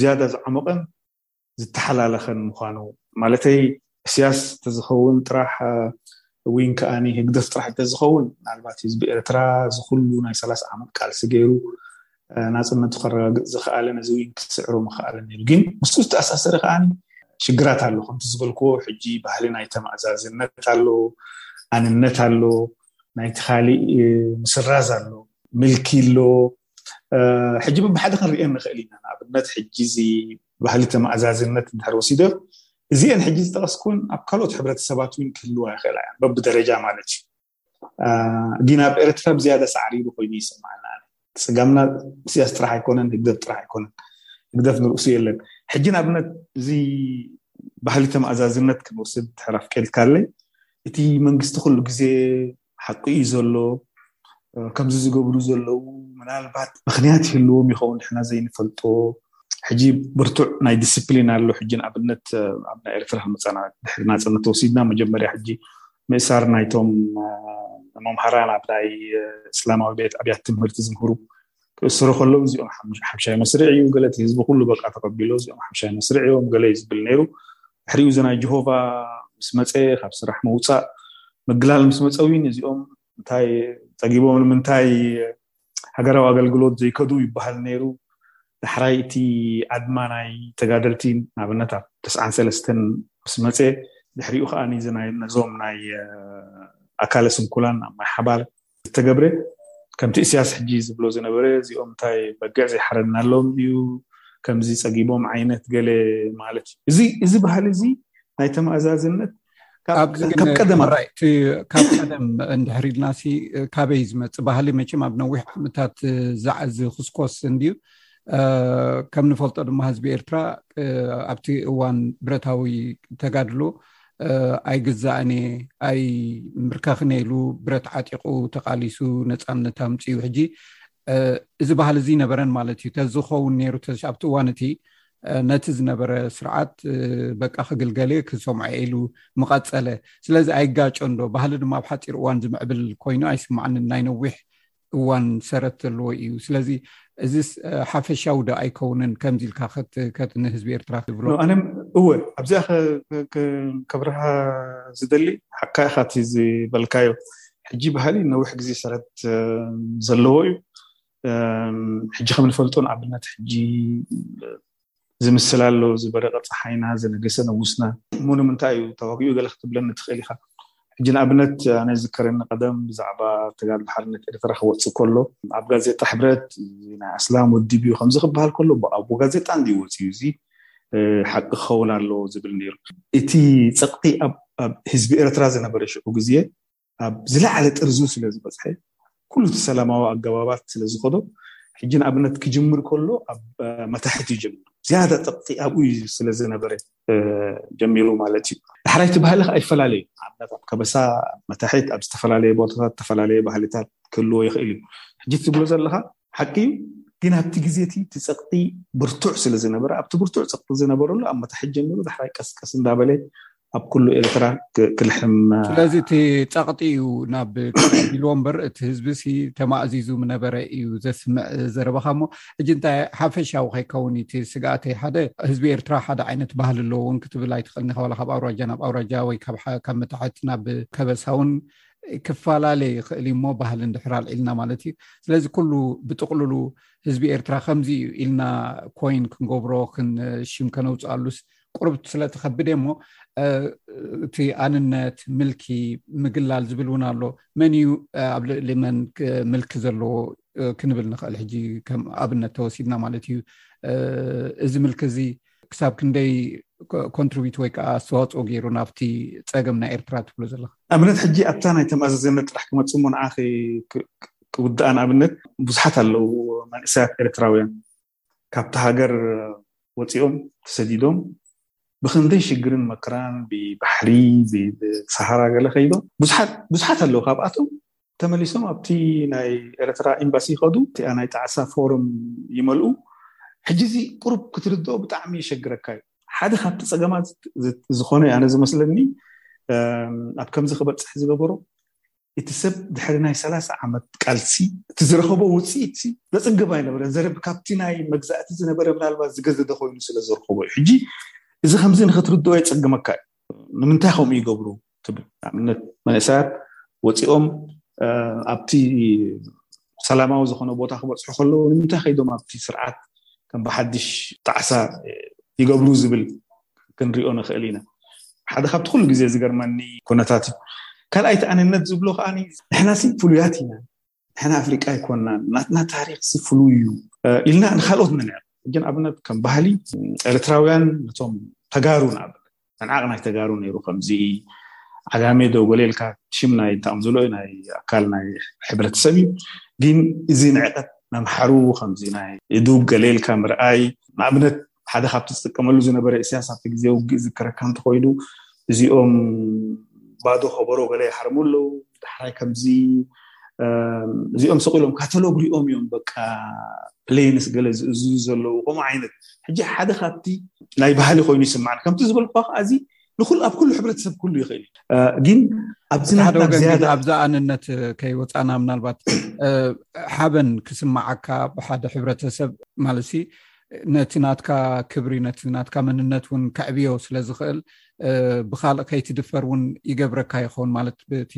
ዝያዳ ዝዓሞቐን ዝተሓላለኸን ምዃኑ ማለተይ እስያስ ተዝኸውን ጥራሕ ዊን ከኣ ህግደፍ ጥራሕ እንተዝኸውን ምናልባት ህዝቢ ኤርትራ ዝኹሉ ናይ ሰላሳ ዓመት ቃልሲ ገይሩ ናፅነቱ ከረጋግፅ ዝኸኣለ ነዚ ውን ክስዕሮ ምኸኣለ ነይሩ ግን ምስ ዝተኣሳሰረ ከዓ ሽግራት ኣሎ ከምቲ ዝበልክዎ ሕጂ ባህሊ ናይ ተማእዛዝነት ኣሎ ኣንነት ኣሎ ናይቲ ካሊእ ምስራዝ ኣሎ ምልኪ ኣሎ ሕጂ ብብሓደ ክንሪኤን ንኽእል ኢና ንኣብነት ሕጂ እዚ ባህሊ ተመኣዛዝነት እንድሕር ወሲዶ እዚአን ሕጂ ዝጠቐስኩን ኣብ ካልኦት ሕብረተሰባት እውን ክህልዋ ይኽእላ እያ በብደረጃ ማለት እዩ ግን ኣብ ኤርትራ ብዝያዳ ሳዕሪሩ ኮይኑ ይስምዓና ስጋምና ስያስ ጥራሕ ኣይኮነን ህግደፍ ጥራሕ ኣይኮነን ህግደፍ ንርእሱ የለን ሕጂ ንኣብነት እዚ ባህሊ ተመኣዛዝነት ክንወስድ ተሕራፍ ቀልካለይ እቲ መንግስቲ ኩሉ ግዜ ሓቂ እዩ ዘሎ ከምዚ ዝገብሩ ዘለዉ ምናልባት ምክንያት ይህልዎም ይኸውን ንሕና ዘይንፈልጦ ሕጂ ብርቱዕ ናይ ዲስፕሊን ኣሎ ሕጂ ንኣብነት ኣብ ናይ ኤርትራ ክመፀና ድሕሪ ናፅነት ተወሲድና መጀመርያ ሕጂ ምእሳር ናይቶም መምሃራን ኣብ ናይ እስላማዊ ቤት ኣብያት ትምህርቲ ዝምህሩ ክእስሩ ከለዉ እዚኦም ሓምሻይ መስርዕ እዩ ገለ ህዝቢ ኩሉ በቃ ተቐቢሎ እዚኦም ሓምሻይ መስርዕ እዮም ገለ እዩ ዝብል ነይሩ ድሕሪኡ እዚ ናይ ጀሆቫ ምስ መጸ ካብ ስራሕ ምውጻእ ምግላል ምስ መጸ እውን እዚኦም እንታይ ጸጊቦም ንምንታይ ሃገራዊ ኣገልግሎት ዘይከዱ ይበሃል ነይሩ። ዳሕራይ እቲ ኣድማ ናይ ተጋደልቲ ንኣብነት ኣብ ተስዓን ሰለስተን ምስ መጸ ድሕሪኡ ከኣ እዚ ናይ ነዞም ናይ ኣካለ ስንኩላን ኣብ ማይ ሓባር ዝተገብረ ከምቲ እስያስ ሕጂ ዝብሎ ዝነበረ እዚኦም እንታይ በግዕ ዘይሓረድናሎም ድዩ ከምዚ ጸጊቦም ዓይነት ገለ ማለት እዩ እዚ እዚ ባህሊ እዚ ናይ ተማእዛዝነት ካብ ቀደም ካብ ቀደም እንድሕር ኢልና ሲ ካበይ ዝመፅእ ባህሊ መቸም ኣብ ነዊሕ ዓመታት ዛዕዚ ክስኮስ እንድዩ ከም ንፈልጦ ድማ ህዝቢ ኤርትራ ኣብቲ እዋን ብረታዊ ተጋድሎ ኣይግዛእን እየ ኣይ ምርከኽን ኢሉ ብረት ዓጢቑ ተቃሊሱ ነፃነት ኣምፅኡ ሕጂ እዚ ባህል እዚ ነበረን ማለት እዩ ተዝኸውን ነይሩ ኣብቲ እዋን እቲ ነቲ ዝነበረ ስርዓት በቃ ክግልገለ ክሰምዖ ኢሉ ምቐፀለ ስለዚ ኣይጋጮ እንዶ ባህሊ ድማ ኣብ ሓፂር እዋን ዝምዕብል ኮይኑ ኣይስማዕንን ናይ ነዊሕ እዋን ሰረት ዘለዎ እዩ ስለዚ እዚ ሓፈሻዊ ዶ ኣይከውንን ከምዚ ኢልካ ንህዝቢ ኤርትራ ትብሎ ኣነ እወ ኣብዚኣ ከብርሃ ዝደሊ ሓካ ኢካ እቲ ዝበልካዮ ሕጂ ባህሊ ነዊሕ ግዜ ሰረት ዘለዎ እዩ ሕጂ ከምንፈልጦ ንኣብነት ሕጂ ዝምስል ኣሎ ዝበረቀ ጸሓይና ዝነገሰ ንጉስና። እሞ ንምንታይ እዩ ተዋጊኡ ገለ ክትብለኒ ትክእል ኢካ ሕጂ ንኣብነት ኣነ ይዝከረኒ ቀደም ብዛዕባ ተጋድሎ ሓርነት ኤርትራ ክወጽእ ከሎ ኣብ ጋዜጣ ሕብረት እዚ ናይ ኣስላም ወዲብዩ ከምዚ ክበሃል ከሎ ኣቦ ጋዜጣ እንድዩ ወጺኡ እዚ ሓቂ ክከውን ኣለዎ ዝብል ኔሩ እቲ ጸቅጢ ኣብ ህዝቢ ኤርትራ ዝነበረ ሽዑ ግዜ ኣብ ዝለዓለ ጥርዙ ስለ ዝበፅሐ ኩሉ እቲ ሰላማዊ ኣገባባት ስለ ዝኸዶ ሕጂ ንኣብነት ክጅምር ከሎ ኣብ መታሕት እዩ ጀሚሩ ዝያዳ ፀቕጢ ኣብኡ እዩ ስለ ዝነበረ ጀሚሩ ማለት እዩ ዳሕራይ እቲ ባህሊ ከዓ ይፈላለዩ ንኣብነት ኣብ ከበሳ መታሕት ኣብ ዝተፈላለየ ቦታታት ዝተፈላለየ ባህልታት ክህልዎ ይኽእል እዩ ሕጂ ትብሎ ዘለካ ሓቂ እዩ ግን ኣብቲ ግዜ እቲ እቲ ጸቕጢ ብርቱዕ ስለ ዝነበረ ኣብቲ ብርቱዕ ጸቕጢ ዝነበረሉ ኣብ መታሕት ጀሚሩ ዳሕራይ ቀስ ቀስ እንዳበለ ኣብ ኩሉ ኤርትራ ክልሕም ስለዚ እቲ ጸቕጢ እዩ ናብ ኢልዎ እምበር እቲ ህዝቢ ሲ ተማእዚዙ ምነበረ እዩ ዘስምዕ ዘረባኻ እሞ ሕጂ እንታይ ሓፈሻዊ ከይከውን እቲ ስግኣተይ ሓደ ህዝቢ ኤርትራ ሓደ ዓይነት ባህሊ ኣለዎውን ክትብል ኣይትኽእልኒ ከባላ ካብ ኣውራጃ ናብ ኣውራጃ ወይ ካብ መታሕት ናብ ከበሳውን ክፈላለ ይኽእል እዩሞ ባህሊ እንድሕር ኣልዒልና ማለት እዩ ስለዚ ኩሉ ብጥቅልሉ ህዝቢ ኤርትራ ከምዚ እዩ ኢልና ኮይን ክንገብሮ ክንሽም ከነውፅኣሉስ ቅርብ ስለተከብደ እሞ እቲ ኣንነት ምልኪ ምግላል ዝብል እውን ኣሎ መን እዩ ኣብ ልዕሊ መን ምልኪ ዘለዎ ክንብል ንኽእል ሕጂ ከም ኣብነት ተወሲድና ማለት እዩ እዚ ምልኪ እዚ ክሳብ ክንደይ ኮንትሪቢት ወይ ከዓ ኣስተዋፅኦ ገይሩ ናብቲ ፀገም ናይ ኤርትራ ትብሎ ዘለካ ኣብነት ሕጂ ኣብታ ናይ ተማዘዘነት ጥራሕ ክመፅ እሞ ንዓ ክውድኣ ንኣብነት ብዙሓት ኣለው መንእሰያት ኤርትራውያን ካብቲ ሃገር ወፂኦም ተሰዲዶም ብክንደይ ሽግርን መከራን ብባሕሪ ብሰሃራ ገለ ከይዶም ብዙሓት ኣለው ካብኣቶም ተመሊሶም ኣብቲ ናይ ኤረትራ ኤምባሲ ይኸዱ እቲኣ ናይ ጣዕሳ ፎርም ይመልኡ ሕጂ እዚ ቁሩብ ክትርድኦ ብጣዕሚ የሸግረካ እዩ። ሓደ ካብቲ ጸገማት ዝኾነ ኣነ ዝመስለኒ ኣብ ከምዚ ክበጽሕ ዝገበሮ እቲ ሰብ ድሕሪ ናይ ሰላሳ ዓመት ቃልሲ እቲ ዝረኸቦ ውጽኢት ዘጽግብ ኣይነበረን ዘረብ ካብቲ ናይ መግዛእቲ ዝነበረ ምናልባት ዝገዘደ ኮይኑ ስለ ዝረኸቦ እዩ ሕጂ እዚ ከምዚ ንክትርድኦ የጸግመካ እዩ ንምንታይ ከምኡ ይገብሩ ትብል ንኣብነት መንእሰያት ወጺኦም ኣብቲ ሰላማዊ ዝኾነ ቦታ ክበጽሑ ከለዉ ንምንታይ ከይዶም ኣብቲ ስርዓት ከም ብሓድሽ ጣዕሳ ይገብሩ ዝብል ክንሪኦ ንኽእል ኢና ሓደ ካብቲ ኩሉ ግዜ ዝገርመኒ ኩነታት እዩ ካልኣይቲ ኣነነት ዝብሎ ከኣ ንሕናሲ ፍሉያት ኢና ንሕና ኣፍሪቃ ኣይኮናን ናትና ታሪክ ሲ ፍሉይ እዩ ኢልና ንካልኦት ነንዕቅ ሕጂ ንኣብነት ከም ባህሊ ኤርትራውያን ነቶም ተጋሩ ንኣብነት መንዓቅ ናይ ተጋሩ ነይሩ ከምዚ ዓጋሜ ዶ ጎሌልካ ሽም ናይ እንታምዝሎ እዩ ናይ ኣካል ናይ ሕብረተሰብ እዩ ግን እዚ ንዕቀት መምሓሩ ከምዚ ናይ እዱብ ገሌልካ ምርኣይ ንኣብነት ሓደ ካብቲ ዝጥቀመሉ ዝነበረ እሰያስ ኣብቲ ግዜ ውግእ ዝከረካ እንተኮይኑ እዚኦም ባዶ ከበሮ ገለ ይሃርሙ ኣለዉ ዳሕራይ ከምዚ እዚኦም ሰቂሎም ካተሎግ ሪኦም እዮም በቃ ፕሌንስ ገለ ዝእዝዙ ዘለዉ ከምኡ ዓይነት ሕጂ ሓደ ካብቲ ናይ ባህሊ ኮይኑ ይስማዓን ከምቲ ዝበልኩካ ከዓ እዚ ንኩሉ ኣብ ኩሉ ሕብረተሰብ ኩሉ ይኽእል እዩ ግን ኣብዚ ሓደ ወገን ግን ኣብዚ ኣንነት ከይወፃና ምናልባት ሓበን ክስማዓካ ብሓደ ሕብረተሰብ ማለት ሲ ነቲ ናትካ ክብሪ ነቲ ናትካ መንነት እውን ከዕብዮ ስለ ዝኽእል ብካልእ ከይትድፈር እውን ይገብረካ ይኸውን ማለት ብቲ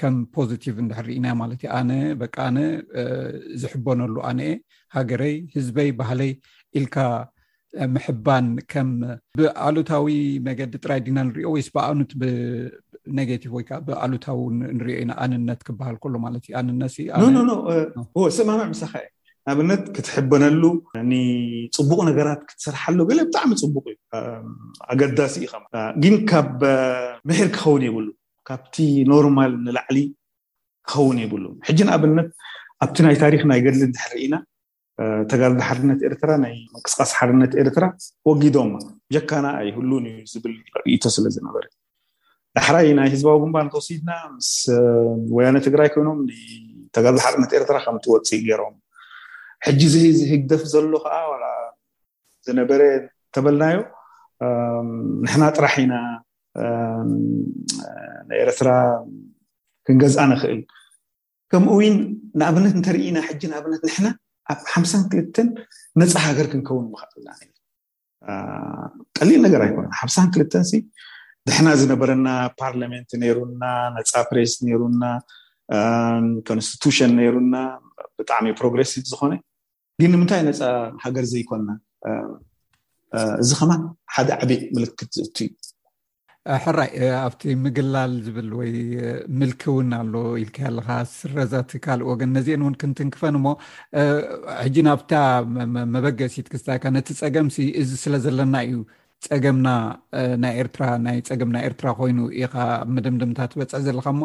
ከም ፖዚቲቭ እንድሕርኢናዮ ማለት እዩ ኣነ በቂ ኣነ ዝሕበነሉ ኣነኤ ሃገረይ ህዝበይ ባህለይ ኢልካ ምሕባን ከም ብኣሉታዊ መገዲ ጥራይ ዲና ንሪኦ ወይስ ብኣኑት ብነጌቲቭ ወይ ከዓ ብኣሉታዊ ንሪኦ ኢና ኣንነት ክበሃል ከሎ ማለት እዩ ኣንነት ስማማዕ ምሳካ እዩ ንኣብነት ክትሕበነሉ ንፅቡቅ ነገራት ክትሰርሓሉ ገለ ብጣዕሚ ፅቡቅ እዩ ኣገዳሲ እዩ ከ ግን ካብ ምሕር ክኸውን የብሉ ካብቲ ኖርማል ንላዕሊ ክኸውን የብሉ ሕጂ ንኣብነት ኣብቲ ናይ ታሪክ ናይ ገድሊ እንድሕር ኢና ተጋድሎ ሓርነት ኤርትራ ናይ ምንቅስቃስ ሓርነት ኤርትራ ወጊዶማ ጀካና ኣይህሉን እዩ ዝብል ርእቶ ስለ ዝነበረ ዳሕራይ ናይ ህዝባዊ ግንባር እንተወሲድና ምስ ወያነ ትግራይ ኮይኖም ተጋድሎ ሓርነት ኤርትራ ከም ትወፅእ ገይሮም ሕጂ እዚ ዝህግደፍ ዘሎ ከዓ ዋላ ዝነበረ ተበልናዮ ንሕና ጥራሕ ኢና ንኤርትራ ክንገዝኣ ንኽእል ከምኡ ዊን ንኣብነት እንተርኢና ሕጂ ንኣብነት ንሕና ኣብ ሓምሳን ክልተን ነፃ ሃገር ክንከውን ምኽኣልና ቀሊል ነገር ኣይኮነ ሓምሳን ክልተን ሲ ድሕና ዝነበረና ፓርላሜንት ነይሩና ነፃ ፕሬስ ነይሩና ኮንስቲቱሽን ነይሩና ብጣዕሚ ፕሮግሬሲቭ ዝኾነ ግን ንምንታይ ነፃ ሃገር ዘይኮና እዚ ከማን ሓደ ዓብይ ምልክት ዝእቱ እዩ ሕራይ ኣብቲ ምግላል ዝብል ወይ ምልኪ እውን ኣሎ ኢልካ ኣለካ ስረዛት ካልእ ወገን ነዚአን እውን ክንትንክፈን እሞ ሕጂ ናብታ መበገሲት ክስታካ ነቲ ፀገምሲ እዚ ስለ ዘለና እዩ ጸገምና ናይ ኤርትራ ናይ ጸገም ናይ ኤርትራ ኮይኑ ኢኻ ምድምድምታ ትበጽሕ ዘለካ እሞ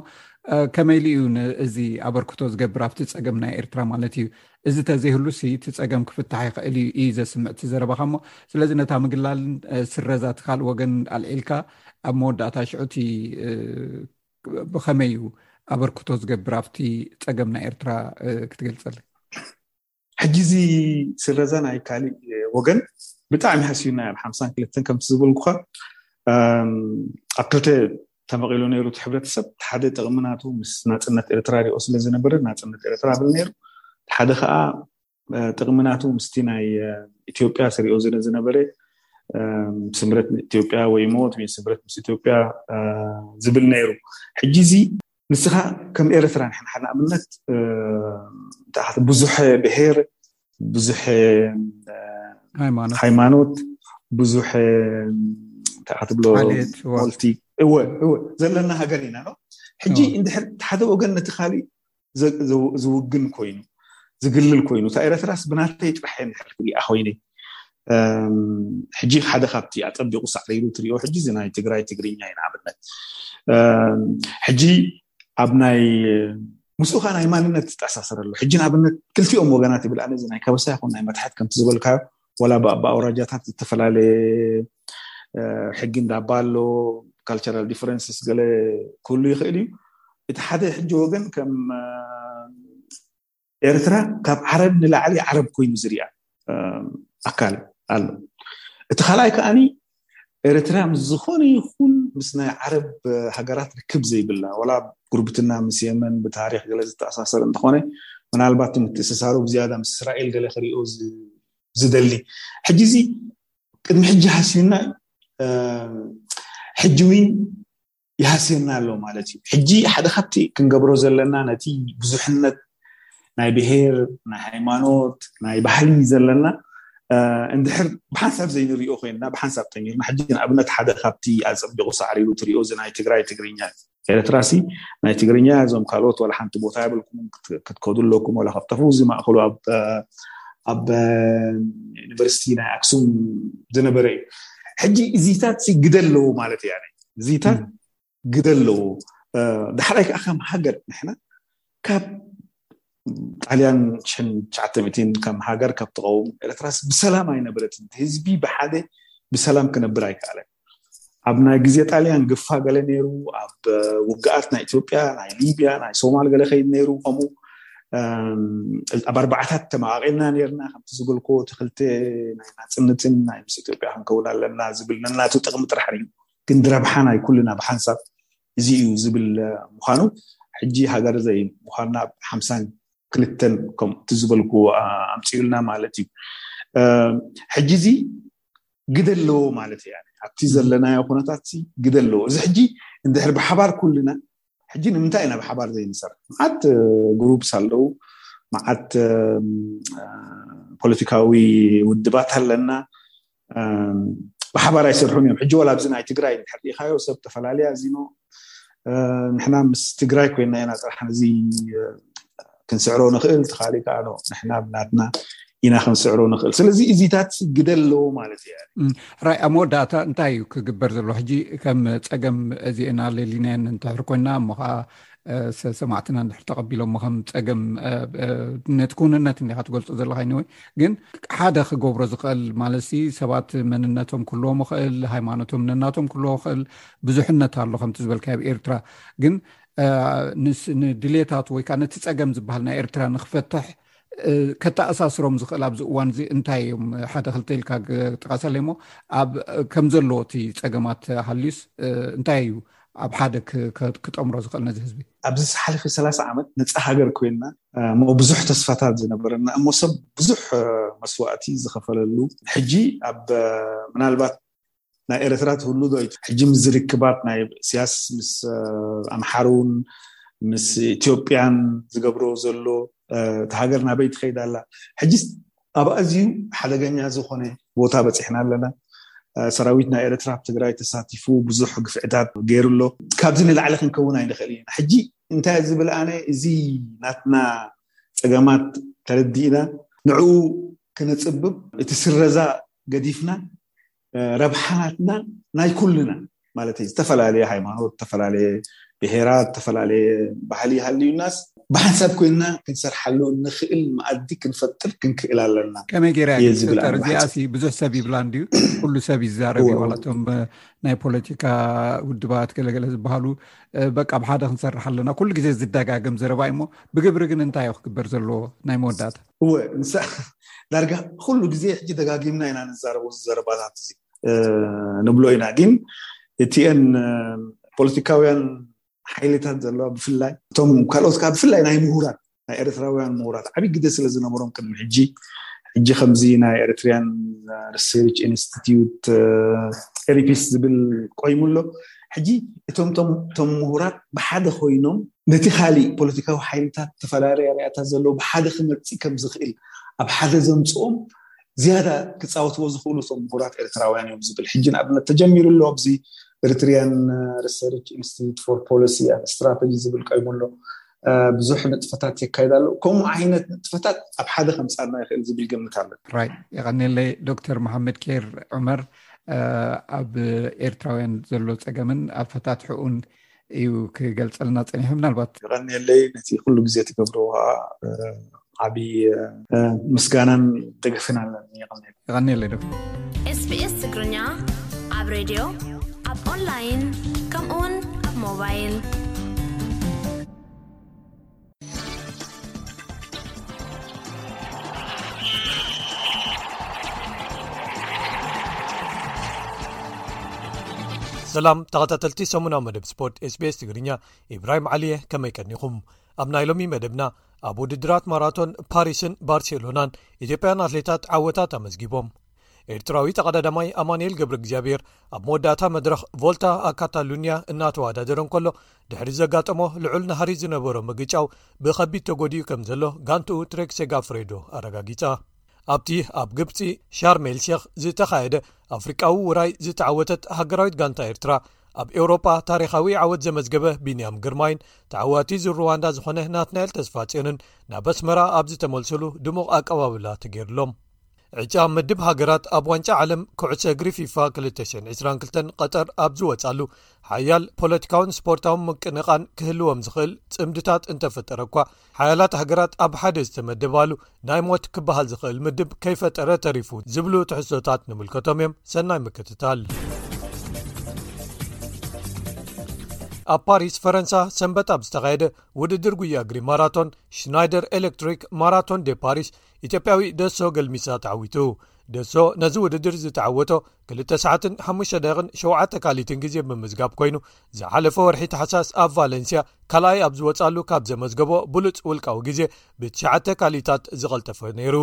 ከመይ ኢሉ እዩ እዚ ኣበርክቶ ዝገብር ኣብቲ ጸገም ናይ ኤርትራ ማለት እዩ እዚ ተዘይህሉ ሲ እቲ ጸገም ክፍታሕ ይኽእል እዩ እዩ ዘስምዕ እቲ ዘረባኻ እሞ ስለዚ ነታ ምግላልን ስረዛ እቲ ካልእ ወገን ኣልዒልካ ኣብ መወዳእታ ሽዑ እቲ ብኸመይ እዩ ኣበርክቶ ዝገብር ኣብቲ ጸገም ናይ ኤርትራ ክትገልጸለይ ሕጂ እዚ ስለዛ ናይ ካሊእ ወገን ብጣዕሚ ሃስዩና ዩ ሓምሳን ክልተን ከምቲ ዝበልኩካ ኣብ ክልተ ተመቒሉ ነይሩ እቲ ሕብረተሰብ እቲ ሓደ ጥቕሚ ናቱ ምስ ናፅነት ኤርትራ ሪኦ ስለ ዝነበረ ናፅነት ኤርትራ ብል ነይሩ እቲ ሓደ ከዓ ጥቕሚ ናቱ ምስቲ ናይ ኢትዮጵያ ስሪኦ ስለ ዝነበረ ስምረት ኢትዮጵያ ወይ ሞት ወይ ስምረት ምስ ኢትዮጵያ ዝብል ነይሩ ሕጂ እዚ ንስኻ ከም ኤረትራ ንሕና ንኣብነት እንተኣኸቲ ብዙሐ ብሄር ብዙሐ ሃይማኖት ብዙሐ እንተኣኸትብሎ ሞልቲ እወ እወ ዘለና ሃገር ኢና ዶ ሕጂ እንድሕር ሓደ ወገን ነቲ ካሊእ ዝውግን ኮይኑ ዝግልል ኮይኑ እታ ኤረትራስ ብናተይ ጥራሕ እየ እንድሕር ክሊኣ ኮይነ ሕጂ ሓደ ካብቲ ኣጸቢቑ ሳዕሪሩ ትሪኦ ሕጂ እዚ ናይ ትግራይ ትግርኛ እዩ ንኣብነት ሕጂ ኣብ ናይ ምስኡ ከዓ ናይ ማንነት ዝተኣሳሰረ ኣሎ ሕጂ ንኣብነት ክልቲኦም ወገናት ይብል ኣነ እዚ ናይ ከበሳ ይኹን ናይ መታሕት ከምቲ ዝበልካዮ ወላ ብኣውራጃታት ዝተፈላለየ ሕጊ እንዳባ ኣሎ ካልቸራል ዲፈረንስስ ገለ ክህሉ ይኽእል እዩ እቲ ሓደ ሕጂ ወገን ከም ኤርትራ ካብ ዓረብ ንላዕሊ ዓረብ ኮይኑ ዝርኣ ኣካል ኣሎ እቲ ካልኣይ ከዓኒ ኤርትራ ምስ ዝኾነ ይኹን ምስ ናይ ዓረብ ሃገራት ርክብ ዘይብላ ወላ ጉርብትና ምስ የመን ብታሪክ ገለ ዝተኣሳሰር እንተኾነ ምናልባት ምትእስሳሩ ብዝያዳ ምስ እስራኤል ገለ ክሪኦ ዝደሊ ሕጂ እዚ ቅድሚ ሕጂ ሃስዩና እዩ ሕጂ እውን ይሃስየና ኣሎ ማለት እዩ ሕጂ ሓደ ካብቲ ክንገብሮ ዘለና ነቲ ብዙሕነት ናይ ብሄር ናይ ሃይማኖት ናይ ባህሊ ዘለና እንድሕር ብሓንሳብ ዘይንሪኦ ኮይና ብሓንሳብ ተኝርና ሕጂ ንኣብነት ሓደ ካብቲ ኣፀቢቑ ሳዕሪ ኢሉ ትሪኦ እዚ ናይ ትግራይ ትግርኛ ኤርትራ ሲ ናይ ትግርኛ እዞም ካልኦት ዋላ ሓንቲ ቦታ የብልኩም ክትከዱ ኣለኩም ዋላ ካብጠፉ እዚ ማእኸሉ ኣብ ኣብ ዩኒቨርሲቲ ናይ ኣክሱም ዝነበረ እዩ ሕጂ እዚታት ግደ ኣለዎ ማለት እያ እዚታት ግደ ኣለዎ ዳሕራይ ከዓ ከም ሃገር ንሕና ካብ ጣልያን ሽሕን ትሽዓተ ሚእቲን ከም ሃገር ካብ ተቐውም ኤርትራስ ብሰላም ኣይነበረትን ህዝቢ ብሓደ ብሰላም ክነብር ኣይከኣለን ኣብ ናይ ግዜ ጣልያን ግፋ ገለ ነይሩ ኣብ ውግኣት ናይ ኢትዮጵያ ናይ ሊብያ ናይ ሶማል ገለ ከይድ ነይሩ ከምኡ ኣብ ኣርባዓታት ተመቓቒልና ነርና ከምቲ ዝበልኮ እቲ ክልተ ናይ ናፅነትን ናይ ምስ ኢትዮጵያ ክንከውን ኣለና ዝብል ነናቱ ጥቕሚ ጥራሕ ዩ ግን ድረብሓ ናይ ኩልና ብሓንሳብ እዚ እዩ ዝብል ምዃኑ ሕጂ ሃገር ዘይ ምዃንና ብ ሓምሳን ክልተን ከምቲ ዝበልኩ ኣምፅኡልና ማለት እዩ ሕጂ እዚ ግደ ኣለዎ ማለት እያ ኣብቲ ዘለናዮ ኩነታት ግደ ኣለዎ እዚ ሕጂ እንድሕር ብሓባር ኩልና ሕጂ ንምንታይ ኢና ብሓባር ዘይንሰርሕ መዓት ግሩፕስ ኣለው መዓት ፖለቲካዊ ውድባት ኣለና ብሓባር ኣይሰርሑን እዮም ሕጂ ዋላ ኣብዚ ናይ ትግራይ ድሕር ሪኢካዮ ሰብ ተፈላለያ እዚኖ ንሕና ምስ ትግራይ ኮይና ኢና ጥራሕ ነዚ ክንስዕሮ ንክእል እቲ ካሊእ ከዓ ንሕና ብናትና ኢና ክንስዕሮ ንክእል ስለዚ እዚታት ግደ ኣለዎ ማለት እያ ራይ ኣብ መወዳእታ እንታይ እዩ ክግበር ዘለዎ ሕጂ ከም ፀገም እዚኤና ሌሊናየን እንትሕር ኮይና እሞ ከዓ ሰማዕትና እንድሕር ተቐቢሎሞ ከም ፀገም ነቲ ክውንነት እንዲካ ትገልፆ ዘለካ ይነወ ግን ሓደ ክገብሮ ዝኽእል ማለት ሲ ሰባት መንነቶም ክልዎ ምኽእል ሃይማኖቶም ነናቶም ክልዎ ክእል ብዙሕነት ኣሎ ከምቲ ዝበልካ ኣብ ኤርትራ ግን ንድሌታት ወይ ከዓ ነቲ ፀገም ዝበሃል ናይ ኤርትራ ንክፈትሕ ከተኣሳስሮም ዝኽእል ኣብዚ እዋን እዚ እንታይ እዮም ሓደ ክልተ ኢልካ ጠቃሰለይ እሞ ኣብ ከም ዘለዎ እቲ ፀገማት ሃልዩስ እንታይ እዩ ኣብ ሓደ ክጠምሮ ዝኽእል ነዚ ህዝቢ ኣብዚ ዝሓለፈ ሰላሳ ዓመት ነፃ ሃገር ኮይና እሞ ብዙሕ ተስፋታት ዝነበረና እሞ ሰብ ብዙሕ መስዋእቲ ዝኸፈለሉ ሕጂ ኣብ ምናልባት ናይ ኤረትራ ትህሉ ዶ ኢዩ ሕጂ ምስ እዚ ርክባት ናይ እስያስ ምስ ኣምሓሩን ምስ ኢትዮጵያን ዝገብሮ ዘሎ እቲ ሃገር ናበይ ትኸይድ ኣላ ሕጂ ኣብ ኣዝዩ ሓደገኛ ዝኾነ ቦታ በጺሕና ኣለና ሰራዊት ናይ ኤረትራ ኣብ ትግራይ ተሳቲፉ ብዙሕ ግፍዕታት ገይሩ ኣሎ ካብዚ ንላዕሊ ክንከውን ኣይንኽእል ኢና ሕጂ እንታይ ዝብል ኣነ እዚ ናትና ጸገማት ተረዲእና ንዕኡ ክነጽብብ እቲ ስረዛ ገዲፍና ረብሓናትና ናይ ኩልና ማለት ዝተፈላለየ ሃይማኖት ዝተፈላለየ ብሄራት ዝተፈላለየ ባህሊ ሃልዩናስ ብሓንሳብ ኮይንና ክንሰርሓሉ እንኽእል መኣዲ ክንፈጥር ክንክእል ኣለና ከመይ ገይራ እየ ዝብል እዚኣ ኣርባዕተ። ሲ ብዙሕ ሰብ ይብላ እንድዩ ኩሉ ሰብ ይዛረብ እዩ እወ፣ እወ። ዋላ እቶም እ፣ ናይ ፖለቲካ ውድባት ገለገለ ዝበሃሉ እ፣ በቃ ብሓደ ክንሰርሕ ኣለና ኩሉ ግዜ ዝደጋገም ዘረባ እዩ እሞ ብግብሪ ግን እንታይ እዩ ክግበር ዘለዎ ናይ መወዳእታ እወ ንሳ ዳርጋ ኩሉ ግዜ ሕጂ ደጋጊምና ኢና ንዛረቦ እዚ ዘረባታት እዚ ንብሎ ኢና ግን እቲኤን ፖለቲካውያን ሓይልታት ዘለዋ ብፍላይ እቶም ካልኦት ከዓ ብፍላይ ናይ ምሁራት ናይ ኤርትራውያን ምሁራት ዓብዪ ግደ ስለ ዝነበሮም ቅድሚ ሕጂ ሕጂ ከምዚ ናይ ኤርትርያን ሪሰርች ኢንስቲትዩት ኤሪፒስ ዝብል ቆይሙ ኣሎ ሕጂ እቶም እቶም ምሁራት ብሓደ ኮይኖም ነቲ ካሊእ ፖለቲካዊ ሓይልታት ዝተፈላለያ ራእይታት ዘለዎ ብሓደ ክመጽእ ከም ዝኽእል ኣብ ሓደ ዘምጽኦም ዝያዳ ክጻወትዎ ዝኽእሉ እቶም ምሁራት ኤርትራውያን እዮም ዝብል ሕጂ ንኣብነት ተጀሚሩ ኣሎ ኣብዚ Eritrean uh, Research Institute for Policy and Strategy ዝብል ቀይሙ ኣሎ uh, ብዙሕ ንጥፈታት የካይድ ኣሎ ከምኡ ዓይነት ንጥፈታት ኣብ ሓደ ከምፃና ይኽእል ዝብል ግምት ኣሎ ራይ የቀኒለይ ዶክተር መሓመድ ኬር ዑመር uh, ኣብ ኤርትራውያን ዘሎ ፀገምን ኣብ ፈታትሕኡን እዩ ክገልፀልና ፀኒሑ ምናልባት ይቀኒየለይ ነቲ ኩሉ ግዜ ትገብሮ ከዓ ዓብዪ ምስጋናን ደገፍን ኣለኒ ይቀኒየለይ ይቀኒየለይ ዶክተር ኤስቢኤስ ትግርኛ ኣብ ሬድዮ ኣብ ኦንላይን ከምኡውን ኣብ ሞባይል ሰላም ተኸታተልቲ ሰሙናዊ መደብ ስፖርት ስቤስ ትግርኛ ኢብራሂም ዓሊየ ከመይ ቀኒኹም ኣብ ናይ ሎሚ መደብና ኣብ ውድድራት ማራቶን ፓሪስን ባርሴሎናን ኢትዮጵያን ኣትሌታት ዓወታት ኣመዝጊቦም ኤርትራዊ ተቐዳዳማይ ኣማንኤል ገብረ እግዚኣብሔር ኣብ መወዳእታ መድረኽ ቮልታ ኣካታሉንያ እናተወዳደረ እንከሎ ድሕሪ ዘጋጠሞ ልዑል ናሃሪ ዝነበሮ ምግጫው ብከቢድ ተጎዲኡ ከም ዘሎ ጋንትኡ ትሬክ ሴጋ ፍሬዶ ኣረጋጊጻ ኣብቲ ኣብ ግብፂ ሻርሜል ሸክ ዝተኻየደ ኣፍሪቃዊ ውራይ ዝተዓወተት ሃገራዊት ጋንታ ኤርትራ ኣብ ኤውሮጳ ታሪኻዊ ዓወት ዘመዝገበ ቢንያም ግርማይን ተዓዋቲ ዝሩዋንዳ ዝኾነ ናትናኤል ተስፋ ፅዮንን ናብ ኣስመራ ኣብ ዝተመልሱሉ ድሙቕ ኣቀባብላ ተገይሩሎም ዕጫ ምድብ ሃገራት ኣብ ዋንጫ ዓለም ኩዕሶ እግሪ ፊፋ 222 ቐጠር ኣብ ዝወፃሉ ሓያል ፖለቲካውን ስፖርታውን ምቅንቓን ክህልዎም ዝኽእል ፅምድታት እንተፈጠረ እኳ ሓያላት ሃገራት ኣብ ሓደ ዝተመደባሉ ናይ ሞት ክበሃል ዝኽእል ምድብ ከይፈጠረ ተሪፉ ዝብሉ ትሕሶታት ንምልከቶም እዮም ሰናይ ምክትታል ኣብ ፓሪስ ፈረንሳ ሰንበት ኣብ ዝተኻየደ ውድድር ጉያ እግሪ ማራቶን ሽናይደር ኤሌክትሪክ ማራቶን ደ ፓሪስ ኢትዮጵያዊ ደሶ ገልሚሳ ተዓዊቱ ደሶ ነዚ ውድድር ዝተዓወቶ 2 ሰዓትን 57 ካሊትን ግዜ ብምዝጋብ ኮይኑ ዝሓለፈ ወርሒ ተሓሳስ ኣብ ቫለንስያ ካልኣይ ኣብ ዝወፃሉ ካብ ዘመዝገቦ ብሉፅ ውልቃዊ ግዜ ብትሸዓተ ካሊታት ዝቐልጠፈ ነይሩ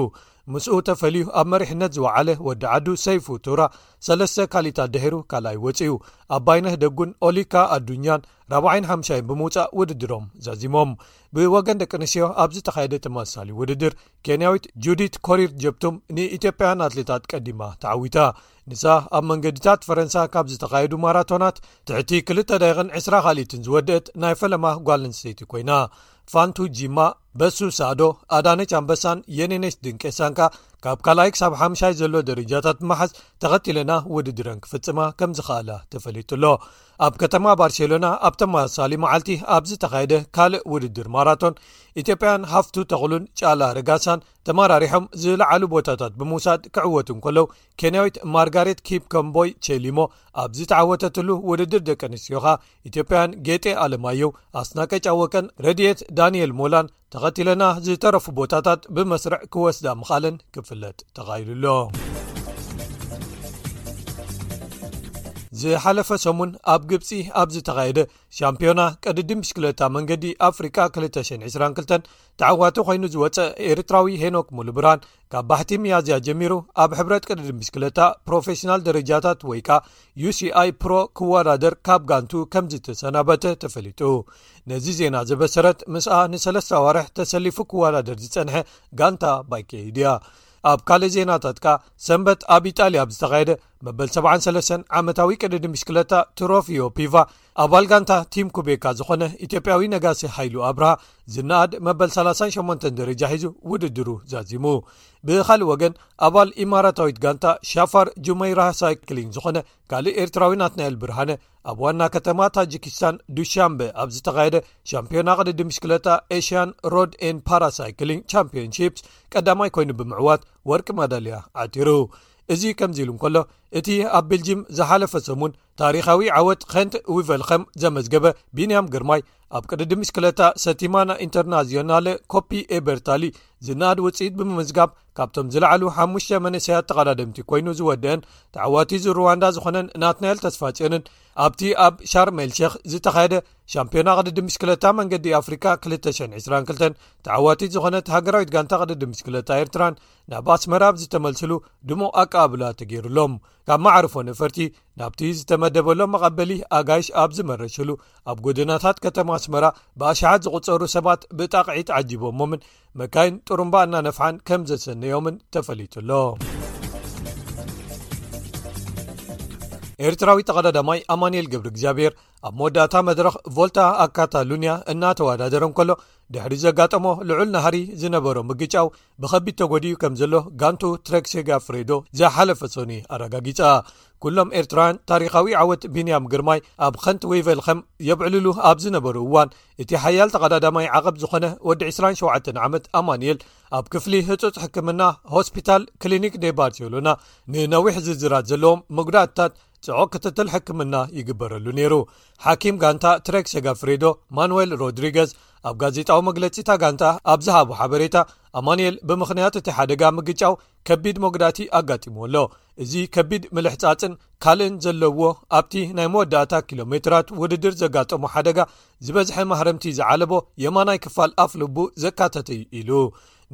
ምስኡ ተፈልዩ ኣብ መሪሕነት ዝወዓለ ወዲ ዓዱ ሰይፉ ቱራ ሰለስተ ካሊታት ድሒሩ ካልኣይ ወፅኡ ኣባይነህ ደጉን ኦሊካ ኣዱኛን ራብዓይን ሓምሻይን ብምውፃእ ውድድሮም ዛዚሞም ብወገን ደቂ ኣንስትዮ ኣብ ዝተኻየደ ተመሳሳሊ ውድድር ኬንያዊት ጁዲት ኮሪር ጀብቱም ንኢትዮጵያውያን ኣትሌታት ቀዲማ ተዓዊታ ንሳ ኣብ መንገድታት ፈረንሳ ካብ ዝተኻየዱ ማራቶናት ትሕቲ ክልተ ደቂቕን ዕስራ ካልኢትን ዝወደአት ናይ ፈለማ ጓል ኣንስተይቲ ኮይና ፋንቱ ጂማ በሱ ሳዶ ኣዳነች ኣንበሳን የኔነሽ ድንቄሳንካ ካብ ካልኣይ ክሳብ ሓምሻይ ዘሎ ደረጃታት መሓዝ ተኸትለና ውድድረን ክፍፅማ ከም ዝኸኣላ ተፈሊጡ ኣሎ ኣብ ከተማ ባርሴሎና ኣብ ተመሳሳሊ መዓልቲ ኣብ ዝተኻየደ ካልእ ውድድር ማራቶን ኢትዮጵያን ሃፍቱ ተኽሉን ጫላ ረጋሳን ተመራሪሖም ዝለዓሉ ቦታታት ብምውሳድ ክዕወቱ እንከለዉ ኬንያዊት ማርጋሬት ኪፕ ከምቦይ ቸሊሞ ኣብ ዝተዓወተትሉ ውድድር ደቂ ኣንስትዮ ከኣ ኢትዮጵያን ጌጤ ኣለማዮው ኣስናቀጫወቀን ረድኤት ዳንኤል ሞላን ተኸቲለና ዝተረፉ ቦታታት ብመስርዕ ክወስዳ ምኻለን ክፍለጥ ተኻይሉ ኣሎ ዝሓለፈ ሰሙን ኣብ ግብፂ ኣብ ዝተኻየደ ሻምፒዮና ቀድዲ ምሽክለታ መንገዲ ኣፍሪቃ 222 ተዓዋቲ ኮይኑ ዝወፀ ኤርትራዊ ሄኖክ ሙሉ ብራን ካብ ባሕቲ ሚያዝያ ጀሚሩ ኣብ ሕብረት ቅድድም ብሽክለታ ፕሮፌሽናል ደረጃታት ወይ ከኣ ዩሲኣይ ፕሮ ክወዳደር ካብ ጋንቱ ከም ዝተሰናበተ ተፈሊጡ ነዚ ዜና ዘበሰረት ምስኣ ንሰለስተ ኣዋርሕ ተሰሊፉ ክወዳደር ዝጸንሐ ጋንታ ባይከይድ እያ ኣብ ካልእ ዜናታት ከኣ ሰንበት ኣብ ኢጣልያ ብ ዝተኻየደ መበል 73 ዓመታዊ ቅድድም ብሽክለታ ትሮፊዮ ፒቫ ኣባል ጋንታ ቲም ኩቤካ ዝኾነ ኢትዮጵያዊ ነጋሲ ሃይሉ ኣብርሃ ዝነኣድ መበል 38 ደረጃ ሒዙ ውድድሩ ዛዚሙ ብኻልእ ወገን ኣባል ኢማራታዊት ጋንታ ሻፋር ጁመይራ ሳይክሊን ዝኾነ ካልእ ኤርትራዊ ናትናኤል ብርሃነ ኣብ ዋና ከተማ ታጂኪስታን ዱሻምበ ኣብ ዝተኻየደ ሻምፒዮና ቅድዲ ምሽክለታ ኤሽያን ሮድ ን ፓራሳይክሊን ቻምፒዮንሺፕስ ቀዳማይ ኮይኑ ብምዕዋት ወርቂ ማዳልያ ዓቲሩ እዚ ከምዚ ኢሉ እንከሎ እቲ ኣብ ቤልጂም ዝሓለፈ ሰሙን ታሪኻዊ ዓወት ከንት ዊቨልከም ዘመዝገበ ቢንያም ግርማይ ኣብ ቅድዲ ምሽክለታ ሰቲማና ኢንተርናዚዮናለ ኮፒ ኤበርታሊ ዝነኣድ ውፅኢት ብምምዝጋብ ካብቶም ዝለዓሉ ሓሙሽተ መንእሰያት ተቐዳድምቲ ኮይኑ ዝወደአን ተዓዋቲዙ ሩዋንዳ ዝኾነን ናትናኤል ተስፋፅዮንን ኣብቲ ኣብ ሻርመልሸክ ዝተኻየደ ሻምፒዮና ቅድዲ ምሽክለታ መንገዲ ኣፍሪካ 222 ተዓዋቲት ዝኾነት ሃገራዊት ጋንታ ቅድዲ ምሽክለታ ኤርትራን ናብ ኣስመራ ብ ዝተመልስሉ ድሙቕ ኣቀባብላ ተገይሩሎም ካብ መዓርፎ ነፈርቲ ናብቲ ዝተመደበሎም መቐበሊ ኣጋይሽ ኣብ ዝመረሽሉ ኣብ ጎደናታት ከተማ ኣስመራ ብኣሸሓት ዝቝጸሩ ሰባት ብጣቕዒት ዓጂቦሞምን መካይን ጥሩምባ እናነፍሓን ከም ዘሰነዮምን ተፈሊጡሎ ኤርትራዊ ተቐዳዳማይ ኣማንኤል ግብሪ እግዚኣብሔር ኣብ መወዳእታ መድረኽ ቮልታ ኣካታሉንያ እናተወዳደረ እንከሎ ድሕሪ ዘጋጠሞ ልዑል ናሃሪ ዝነበሮ ምግጫው ብኸቢድ ተጎዲኡ ከም ዘሎ ጋንቱ ትረክ ሸጋ ፍሬዶ ዝሓለፈ ሶኒ ኣረጋጊጻ ኩሎም ኤርትራውያን ታሪኻዊ ዓወት ቢንያም ግርማይ ኣብ ኸንት ወይቨልከም የብዕልሉ ኣብ ዝነበሩ እዋን እቲ ሓያል ተቐዳዳማይ ዓቐብ ዝኾነ ወዲ 27 ዓመት ኣማንኤል ኣብ ክፍሊ ህፁፅ ሕክምና ሆስፒታል ክሊኒክ ደ ባርሴሎና ንነዊሕ ዝርዝራት ዘለዎም መጉዳእትታት ጽዑቕ ክትትል ሕክምና ይግበረሉ ነይሩ ሓኪም ጋንታ ትሬክ ሸጋፍሬዶ ማንዌል ሮድሪገዝ ኣብ ጋዜጣዊ መግለጺታ ጋንታ ኣብ ዝሃቦ ሓበሬታ ኣማንኤል ብምኽንያት እቲ ሓደጋ ምግጫው ከቢድ መጉዳእቲ ኣጋጢምዎ ኣሎ እዚ ከቢድ ምልሕፃፅን ካልእን ዘለዎ ኣብቲ ናይ መወዳእታ ኪሎ ሜትራት ውድድር ዘጋጠሙ ሓደጋ ዝበዝሐ ማህረምቲ ዝዓለቦ የማናይ ክፋል ኣፍ ልቡ ዘካተተ እዩ ኢሉ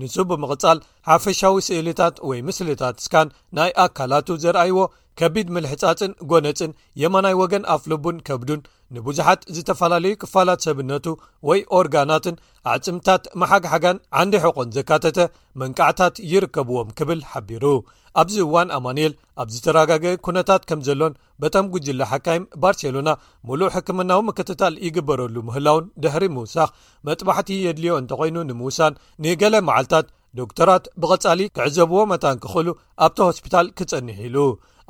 ንሱ ብምቕፃል ሓፈሻዊ ስእልታት ወይ ምስልታት ስካን ናይ ኣካላቱ ዘርኣይዎ ከቢድ ምልሕጻጽን ጎነጽን የማናይ ወገን ኣፍልቡን ከብዱን ንብዙሓት ዝተፈላለዩ ክፋላት ሰብነቱ ወይ ኦርጋናትን ኣዕጽምታት መሓግሓጋን ዓንዲ ሕቖን ዘካተተ መንቃዕታት ይርከብዎም ክብል ሓቢሩ ኣብዚ እዋን ኣማንኤል ኣብ ዝተረጋገ ኩነታት ከም ዘሎን በጠም ጉጅለ ሓካይም ባርሴሎና ምሉእ ሕክምናዊ ምክትታል ይግበረሉ ምህላውን ድሕሪ ምውሳኽ መጥባሕቲ የድልዮ እንተኮይኑ ንምውሳን ንገለ መዓልታት ዶክተራት ብቐጻሊ ክዕዘብዎ መታን ክኽእሉ ኣብቲ ሆስፒታል ክጸኒሕ ኢሉ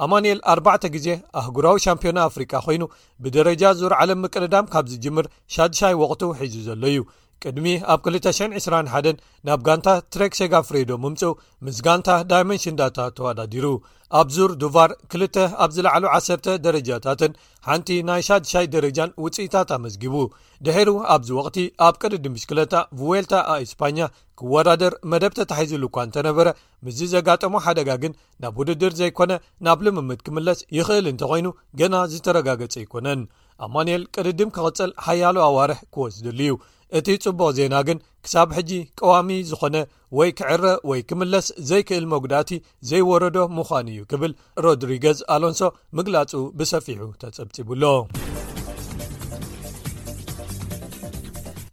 ኣማንኤል ኣርባዕተ ግዜ ኣህጉራዊ ሻምፒዮና ኣፍሪቃ ኮይኑ ብደረጃ ዙር ዓለም ምቅድዳም ካብ ዝጅምር ሻድሻይ ወቕቱ ሒዙ ዘሎ እዩ ቅድሚ ኣብ 221 ናብ ጋንታ ትሬክ ሸጋ ፍሬዶ ምምፁ ምስ ጋንታ ዳይመን ሽንዳታ ተወዳዲሩ ኣብ ዙር ዱቫር ክልተ ኣብ ዝለዓሉ ዓሰርተ ደረጃታትን ሓንቲ ናይ ሻድሻይ ደረጃን ውፅኢታት ኣመዝጊቡ ድሒሩ ኣብዚ ወቕቲ ኣብ ቅድዲ ምሽክለታ ቭዌልታ ኣእስፓኛ ክወዳደር መደብ ተታሒዙሉ እኳ እንተነበረ ምስዚ ዘጋጠሞ ሓደጋ ግን ናብ ውድድር ዘይኮነ ናብ ልምምድ ክምለስ ይኽእል እንተኮይኑ ገና ዝተረጋገጸ ኣይኮነን ኣማንኤል ቅድድም ክቕጽል ሓያሉ ኣዋርሕ ክወስድሉ እዩ እቲ ጽቡቕ ዜና ግን ክሳብ ሕጂ ቀዋሚ ዝኾነ ወይ ክዕረ ወይ ክምለስ ዘይክእል መጉዳእቲ ዘይወረዶ ምዃኑ እዩ ክብል ሮድሪገዝ ኣሎንሶ ምግላጹ ብሰፊሑ ተጸብጺቡሎ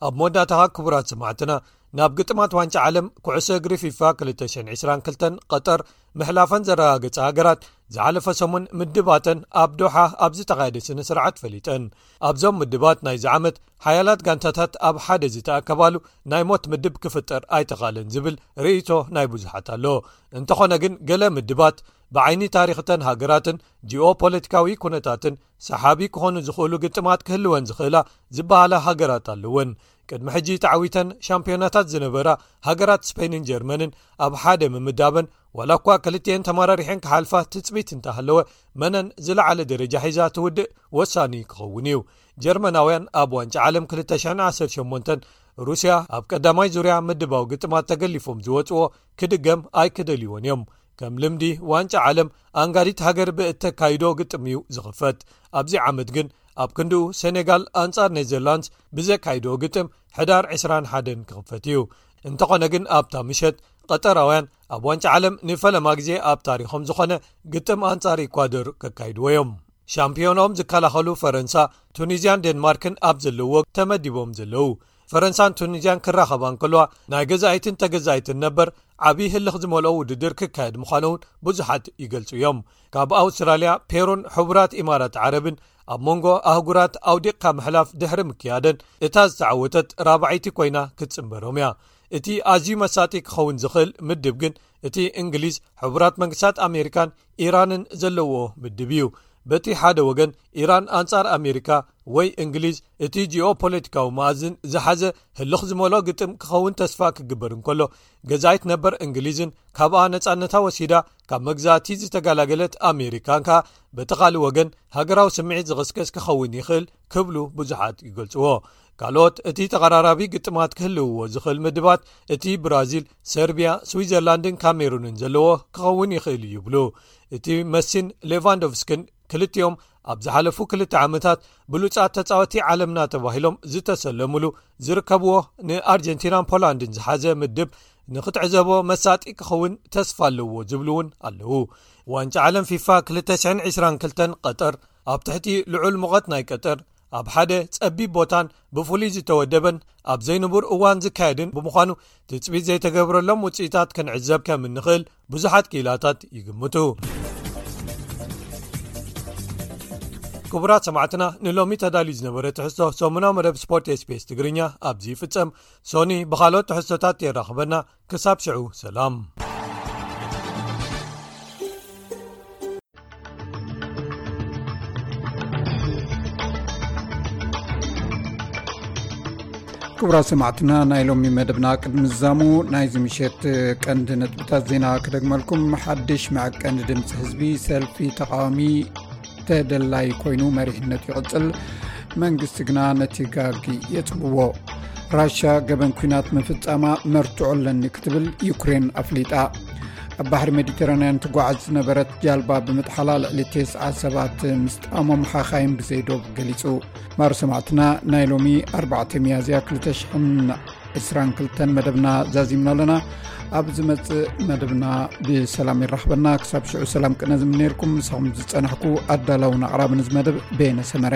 ኣብ መወዳእታ ክቡራት ሰማዕትና ናብ ግጥማት ዋንጫ ዓለም ኩዕሶ እግሪ ፊፋ 222 ቀጠር ምሕላፈን ዘረጋገጸ ሃገራት ዝሓለፈ ሰሙን ምድባተን ኣብ ዶሓ ኣብ ዝተኻየደ ስነ ስርዓት ፈሊጠን ኣብዞም ምድባት ናይዚ ዓመት ሓያላት ጋንታታት ኣብ ሓደ ዝተኣከባሉ ናይ ሞት ምድብ ክፍጠር ኣይተኻለን ዝብል ርእቶ ናይ ብዙሓት ኣሎ እንተኾነ ግን ገለ ምድባት ብዓይኒ ታሪኽተን ሃገራትን ጂኦ ፖለቲካዊ ኩነታትን ሰሓቢ ክኾኑ ዝኽእሉ ግጥማት ክህልወን ዝኽእላ ዝበሃላ ሃገራት ኣለወን ቅድሚ ሕጂ ተዓዊተን ሻምፒዮናታት ዝነበራ ሃገራት ስፐይንን ጀርመንን ኣብ ሓደ ምምዳበን ዋላ እኳ ክልትኤን ተመራሪሐን ክሓልፋ ትፅቢት እንተሃለወ መነን ዝለዓለ ደረጃ ሒዛ ትውድእ ወሳኒ ክኸውን እዩ ጀርመናውያን ኣብ ዋንጫ ዓለም 218 ሩስያ ኣብ ቀዳማይ ዙርያ ምድባዊ ግጥማት ተገሊፎም ዝወፅዎ ክድገም ኣይክደልዎን እዮም ከም ልምዲ ዋንጫ ዓለም ኣንጋዲት ሃገር ብእተካይዶ ግጥም እዩ ዝኽፈት ኣብዚ ዓመት ግን ኣብ ክንዲኡ ሰነጋል ኣንጻር ኔዘርላንድስ ብዘካይድኦ ግጥም ሕዳር 21 ክኽፈት እዩ እንተኾነ ግን ኣብታ ምሸት ቀጠራውያን ኣብ ዋንጫ ዓለም ንፈለማ ግዜ ኣብ ታሪኾም ዝኾነ ግጥም ኣንጻር ኢኳዶር ከካይድዎ እዮም ሻምፒዮኖኦም ዝከላኸሉ ፈረንሳ ቱኒዝያን ዴንማርክን ኣብ ዘለዎ ተመዲቦም ዘለዉ ፈረንሳን ቱኒዝያን ክራኸባ እንከለዋ ናይ ገዛኢትን ተገዛኢትን ነበር ዓብዪ ህልኽ ዝመልኦ ውድድር ክካየድ ምዃኑ እውን ብዙሓት ይገልጹ እዮም ካብ ኣውስትራልያ ፔሩን ሕቡራት ኢማራት ዓረብን ኣብ መንጎ ኣህጉራት ኣውዲቕካ ምሕላፍ ድሕሪ ምክያደን እታ ዝተዓወተት ራባዒይቲ ኮይና ክትጽምበሮም እያ እቲ ኣዝዩ መሳጢ ክኸውን ዝኽእል ምድብ ግን እቲ እንግሊዝ ሕቡራት መንግስታት ኣሜሪካን ኢራንን ዘለዎ ምድብ እዩ በቲ ሓደ ወገን ኢራን ኣንጻር ኣሜሪካ ወይ እንግሊዝ እቲ ጂኦ ፖለቲካዊ መኣዝን ዝሓዘ ህልኽ ዝመልኦ ግጥም ክኸውን ተስፋ ክግበር እንከሎ ገዛኢት ነበር እንግሊዝን ካብኣ ነፃነታ ወሲዳ ካብ መግዛእቲ ዝተጋላገለት ኣሜሪካን ከኣ በቲ ካልእ ወገን ሃገራዊ ስምዒት ዝቕስቅስ ክኸውን ይኽእል ክብሉ ብዙሓት ይገልጽዎ ካልኦት እቲ ተቐራራቢ ግጥማት ክህልውዎ ዝኽእል ምድባት እቲ ብራዚል ሰርቢያ ስዊዘርላንድን ካሜሩንን ዘለዎ ክኸውን ይኽእል ይብሉ እቲ መሲን ሌቫንዶቭስክን ክልቲኦም ኣብ ዝሓለፉ ክልተ ዓመታት ብሉፃት ተፃወቲ ዓለምና ተባሂሎም ዝተሰለምሉ ዝርከብዎ ንኣርጀንቲናን ፖላንድን ዝሓዘ ምድብ ንክትዕዘቦ መሳጢ ክኸውን ተስፋ ኣለዎ ዝብሉ እውን ኣለዉ ዋንጫ ዓለም ፊፋ 222 ቀጠር ኣብ ትሕቲ ልዑል ምቐት ናይ ቀጠር ኣብ ሓደ ፀቢብ ቦታን ብፍሉይ ዝተወደበን ኣብ ዘይንቡር እዋን ዝካየድን ብምዃኑ ትፅቢት ዘይተገብረሎም ውፅኢታት ክንዕዘብ ከም እንኽእል ብዙሓት ክኢላታት ይግምቱ ክቡራት ሰማዕትና ንሎሚ ተዳልዩ ዝነበረ ትሕዝቶ ሰሙናዊ መደብ ስፖርት ስፔስ ትግርኛ ኣብዚ ይፍጸም ሶኒ ብካልኦት ትሕዝቶታት የራኽበና ክሳብ ሽዑ ሰላም ክቡራ ሰማዕትና ናይ ሎሚ መደብና ቅድ ምዛሙ ናይዚ ምሸት ቀንዲ ነጥብታት ዜና ክደግመልኩም ሓድሽ መዐቀንዲ ድምፂ ህዝቢ ሰልፊ ተቃዋሚ ተደላይ ኮይኑ መሪሕነት ይቕፅል መንግስቲ ግና ነቲ ጋጊ የፅብዎ ራሻ ገበን ኩናት ምፍፃማ መርትዖ ኣለኒ ክትብል ዩክሬን ኣፍሊጣ ኣብ ባሕሪ ሜዲተራንያን ትጓዓዝ ዝነበረት ጃልባ ብምጥሓላ ልዕሊ ቴስዓ ሰባት ምስጣሞም ሓኻይም ብዘይዶብ ገሊጹ ማር ሰማዕትና ናይ ሎሚ 4 መያዝያ 222 መደብና ዛዚምና ኣለና ኣብ ዝመፅእ መደብና ብሰላም ይራኽበና ክሳብ ሽዑ ሰላም ቅነ ዝምነየልኩም ንስኹም ዝፀናሕኩ ኣዳላውን ኣቕራብንዝመደብ ቤነሰመረ